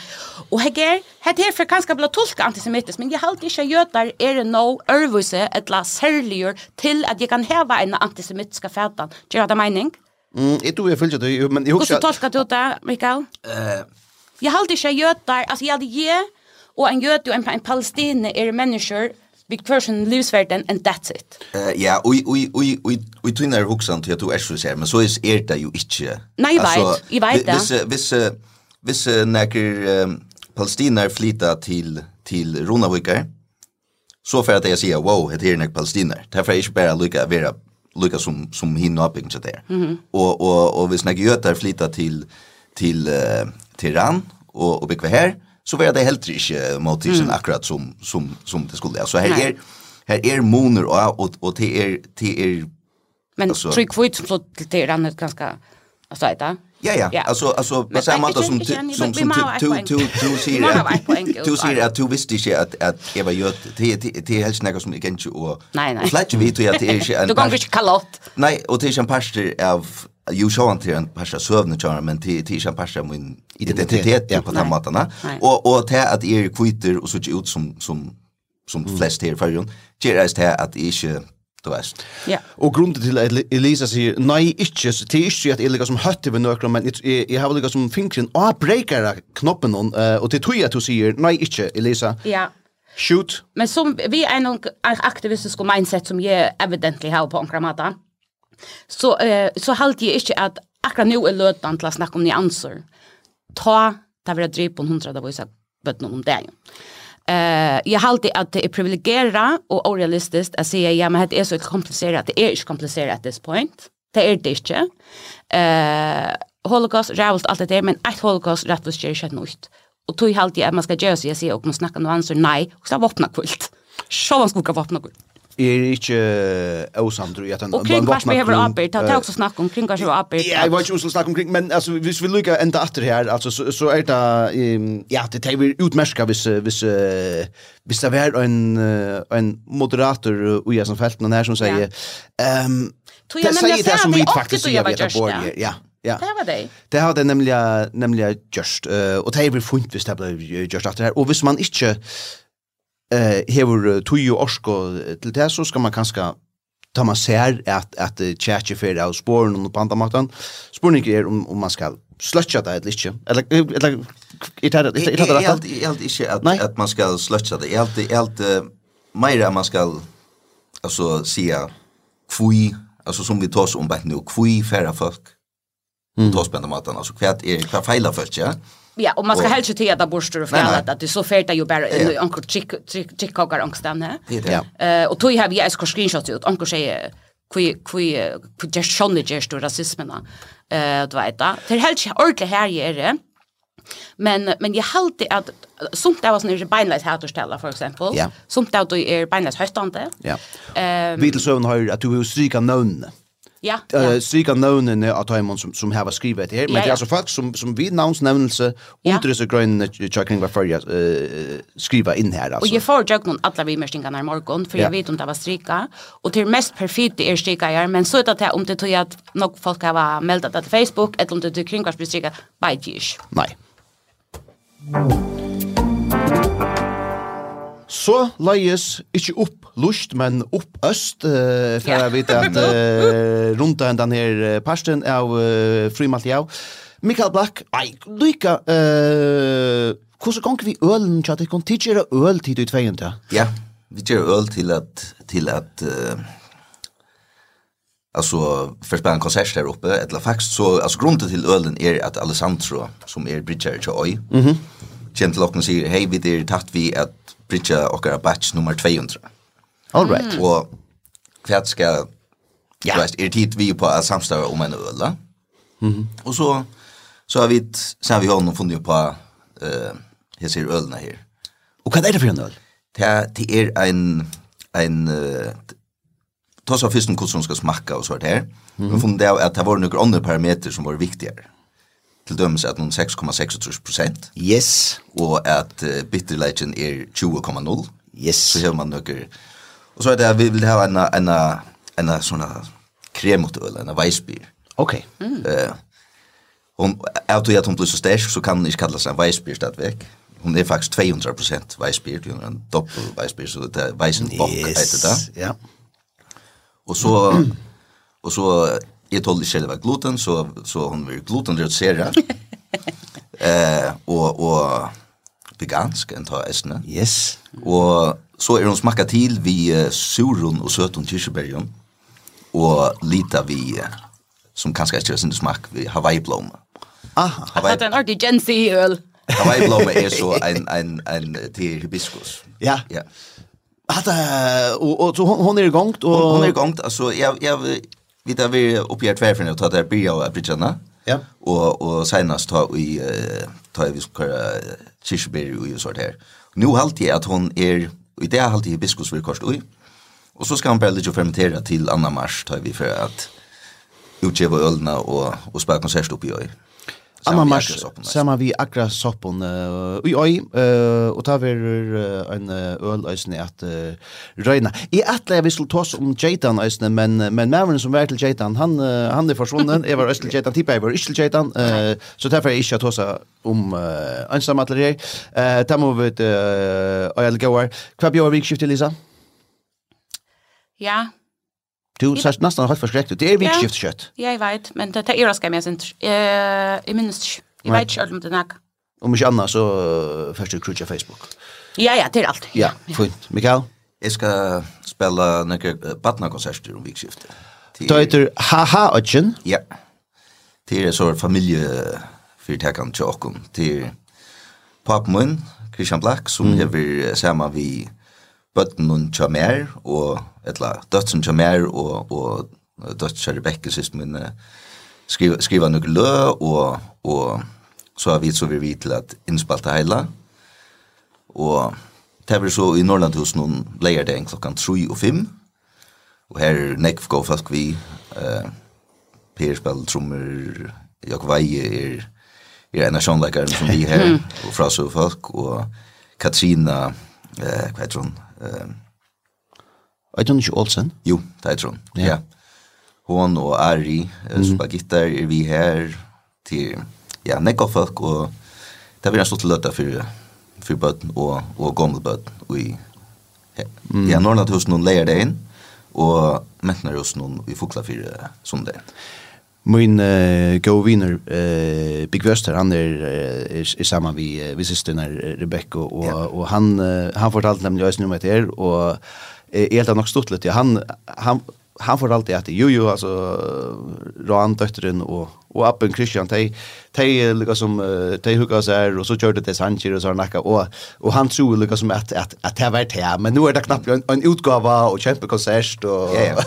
og heger het her for kanskje blir tolka antisemitisk men jeg halt ikke jøtar er no ervuse at la serlier til at jeg kan hava en antisemitiska fatan. Gjør det mening mm jeg tror jeg følger det men jeg husker tolka du det Mikael? Eh. Jeg halt ikke jøtar altså jeg hadde jeg og en jøt og en, en palestine er mennesker vi kvar sin livsvärden and that's it. Eh ja, oj oj oj oj oj tvinnar huxan til at du er så ser, men så är det jo ju inte. Nej, vet, i vet det. Hvis hvis hvis näker um, palestinier flytta till till Ronavikar. Så för att jag säger wow, det är nek palestinier. Därför är det bara lika vara lika som som hinna upp inte där. Mhm. Och Och och och vis näker götar flytta till till uh, Tehran och och bekväm här. Mm så var det helt ikke motivation mm. akkurat som, som, som det skulle. Altså her Nei. er, her er moner og, og, og det er, det er Men alltså, tror jag kvitt som flott till det är ganska, alltså är det? Ja, ja. ja. Alltså, alltså på samma sätt som som som du du du säger du säger att du visste inte att att Eva gjort det det helst något som igen ju och flätch vet du att det är en Du kan inte kalla Nej, och det är en pastor av Jo, så han till en parsa sövne tjara, men till, till en parsa min identitet ja, på den matarna. Och, och till att er kvitter och så ut som, som, som mm. flest här i färgen, ger det till att inte du vet. Ja. Och grunden till at Elisa säger nej inte så det ikke at jeg ligger som hött över nøkron, men jeg, jag har lika som fingren och breaker knoppen och det tror jeg att du sier, nej inte Elisa. Ja. Shoot. Men som vi är en aktivistisk mindset som jag evidently har på en kramata så, eh, så halt jag inte att akkurat nu är lötan till att snacka om nyanser. Ta, ta vara driv på en hundra av vise bøttene om det. Eh, jag halt att det är privilegeret och orealistiskt att säga ja, men det är så komplicerat det är inte komplicerat at this point. Det är det inte. Eh, holocaust, rævult, allt det där men ett holocaust rättvist ger sig noe Och tog halt jag att man ska göra så jag säger och man snackar om ansvar, nej och så vapna kult. Så man ska vapna kult er ikke åsamt, tror jeg. at han Og kringkvars vi har arbeid, det er også snakk om kring kringkvars vi har arbeid. Ja, jeg var ikke også snakk om kring, men altså, hvis vi lykker enda atter her, altså, så, så er det, um, ja, det tar vi utmerska hvis, hvis, uh, hvis det er en, uh, en moderator ui uh, som felten her som sier, ja. um, det sier det som vi faktisk sier vi etter her, ja. Ja. Det var det. Det har det nemlig, nemlig gjørst, uh, og det er vi funnet hvis det ble gjørst etter her, og hvis man ikke, uh, eh hevur tøy og orsko til det så skal man kanska ta man ser at at chatje fer av sporen og pandamaktan. spurning er om om man skal sløtja det eller ikke. Eller eller er det er det rett? Jeg helt ikke at at man skal sløtja det. Jeg helt helt meira man skal altså sia kvui alltså som vi tas om bänt nu kvui färra folk. Mm. Då spänner man alltså kvæt är kvar feila först ja. Ja, och man ska helst inte äta borstar och fjällat att det så färdigt ju bara en onkel chick chick kokar angstanne. Ja. Eh och tog jag ju ett screenshot ut onkel säger kui kui på just sjönne just och rasismen eh du vet det. Det helst ordentligt här är det. Men men jag hade att som det var sån det beinlös här att ställa för exempel. Ja. Somt av då är beinlös höstande. Ja. Ehm Vitelsövn har att du vill stryka namn ja, ja. Uh, strika navnene av Taimon som, som har skrivet det her, men ja, ja. det er altså folk som, som vid navnsnevnelse ja. under disse grønne tjøkning var førja uh, skriva inn her. Altså. Og jeg får jøk noen alle vimerstingene i morgen, for ja. vet om det var strika, og til mest perfekt er strika her, men så er det om det tog at nok folk har meldt det til Facebook, eller om det tog kring var strika, vet ikke. Nei. Så leies ikke opp lust men upp öst uh, för jag vet att uh, runt den här pasten av uh, Frimaltiau. Mikael Black, nej, lika eh Hvordan gong vi ølen til det kan tidgjere øl tid ut tveien til? Ja, vi gjør öl till att till att uh, alltså för spela en konsert där uppe eller faktiskt så, alltså grunden till ölen är att Alessandro, som är bridger till oj mhm mm Kjent kjem til åkken sier, hei, vi er tatt vi at bridger okkar batch nummer 200. All right. Mm. Och kvärt ska ja. vet, är tid vi på att samstava om en öl. Mm. Och så så har vi sen vi har någon funnit på eh uh, jag ser ölna här. Och hva er det for en øl? Det det er en en uh, ta så først hur som ska smaka så her. Mm. Men funnet det at det var noen andre parametrar som var viktigare til dømes at noen 6,26 prosent. Yes. Og at uh, bitterleitjen er 20,0. Yes. Så har man noen Och så är det vi vill ha en en en sån här kremotöl, en weissbier. Okej. Okay. Mm. Eh Hon då jag hon blir så stark så kan inte sig en weissbier stadväg. Hon är faktiskt 200% weissbier, det är en doppel weissbier så det är weisenbock yes. heter det. Ja. Och så och så är tål själva gluten så så hon vill gluten glutenreducera. eh och och vegansk enn ta esne. Yes. Og så er hun smakka til vi uh, surun og søtun kirsebærjon og lita vi uh, som kanskje ikke er sin smak vi Hawaii blom. Aha. Hawaii... Det er en artig gensi øl. Hawaii blom er så en, en, en, til hibiskus. Ja. Ja. Hatta, og, og, så hon, hon er gongt og... Hon, hon er gongt, altså, jeg, jeg, vi tar vi oppgjert hverfinne og ta det bia byrja og abridjana. Ja. Og, og senast ta vi, ta vi skal køre kyrkjeberi og sort her. Nå halte jeg at hun er, i det halte jeg biskopsvirkost ui, og så skal han bare litt fermentera til Anna Mars, tar vi for at utgjeva ølna og, og spela konsert oppi oi. Anna mars, samma vi akra soppen uh, i oi, uh, og ta verur uh, en øl øysene at uh, røyna. I atle vi skulle tås om Jaitan øysene, men, men maveren som var til Jaitan, han, uh, han er forsvunnen, jeg var øysene Jaitan, tippa jeg var øysene Jaitan, uh, så derfor er jeg ikke tås om uh, ensam atle her. Uh, ta må vi uh, øyne gåar. Hva bjør vi Lisa? Ja, yeah. Du sa nesten helt forskrekk ut. Det er vikskift kjøtt. Ja, jeg vet, men det er raskar med sin. Jeg minnes ikke. Jeg vet ikke om det er nok. Om ikke annet, så først du krutja Facebook. Ja, ja, det er alt. Ja, fint. Mikael? Jeg skal spille noen badnakonserter om vikskiftet. Det heter Haha Odgen. Ja. Det er så familiefyrtekan til åkken. Det er papen min, Christian Black, som hever sammen vi bøtten og tjamer og etla dødsen til mer og, og døtsen Rebecca sist min skriva, skriva noe lø og, og så har vi så vi vidt til at innspalta heila. Og det var så i Norrlandhus noen leier det en klokkan 3 og 5 og her er nekv gå folk vi eh, Per spiller trommer Jakob Veie er er en av sjånleikeren som vi her og fra så folk og Katrina eh, hva heter hun eh, Jeg ikke Olsen? Jo, det er Trond, ja. ja. Hon og Ari, mm. som gitar, er vi her til, ja, nekka folk, og det blir en stort løtta for, for bøtten og, og gammel bøtten, og i, ja, mm. ja Norrland hos noen leier det inn, og mentner hos noen i fokla for sondag. Min uh, go winner uh, Big Wester han er, er, er sammen vi vi systern Rebecca og, og, og han uh, han fortalte nemlig oss nummer til og är helt nog stort lite. Han han han får alltid att jo jo alltså Roan dottern och och appen Christian te tej lika som tej hugga så här och så körde det Sanchez och så nacka och och han tror lika som att att att det vart här men nu är det knappt en, en utgåva och kämpe konsert och yeah.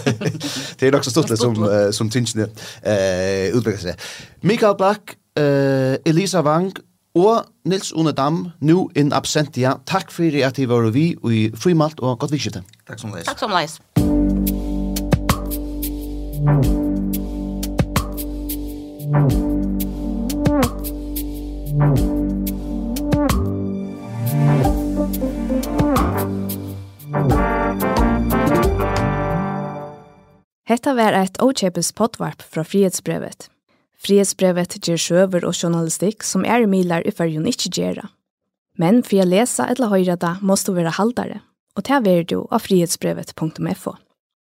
det är också stort som som tinchne eh utvecklas. Mikael Black eh Elisa Wang Og Nils One Dam, nu in absentia, takk fyrir at I var vi og i frimalt og godt vidskjøte. Takk som leis. Takk som leis. Hetta var eit ochepes potvarp fra frihetsbrevet. Frihetsbrevet ger sjøver og journalistikk som er milar i fyrjun ikkje gjerra. Men for å lese eller høyre det, måste du være haldare, og ta er du av frihetsbrevet.fo.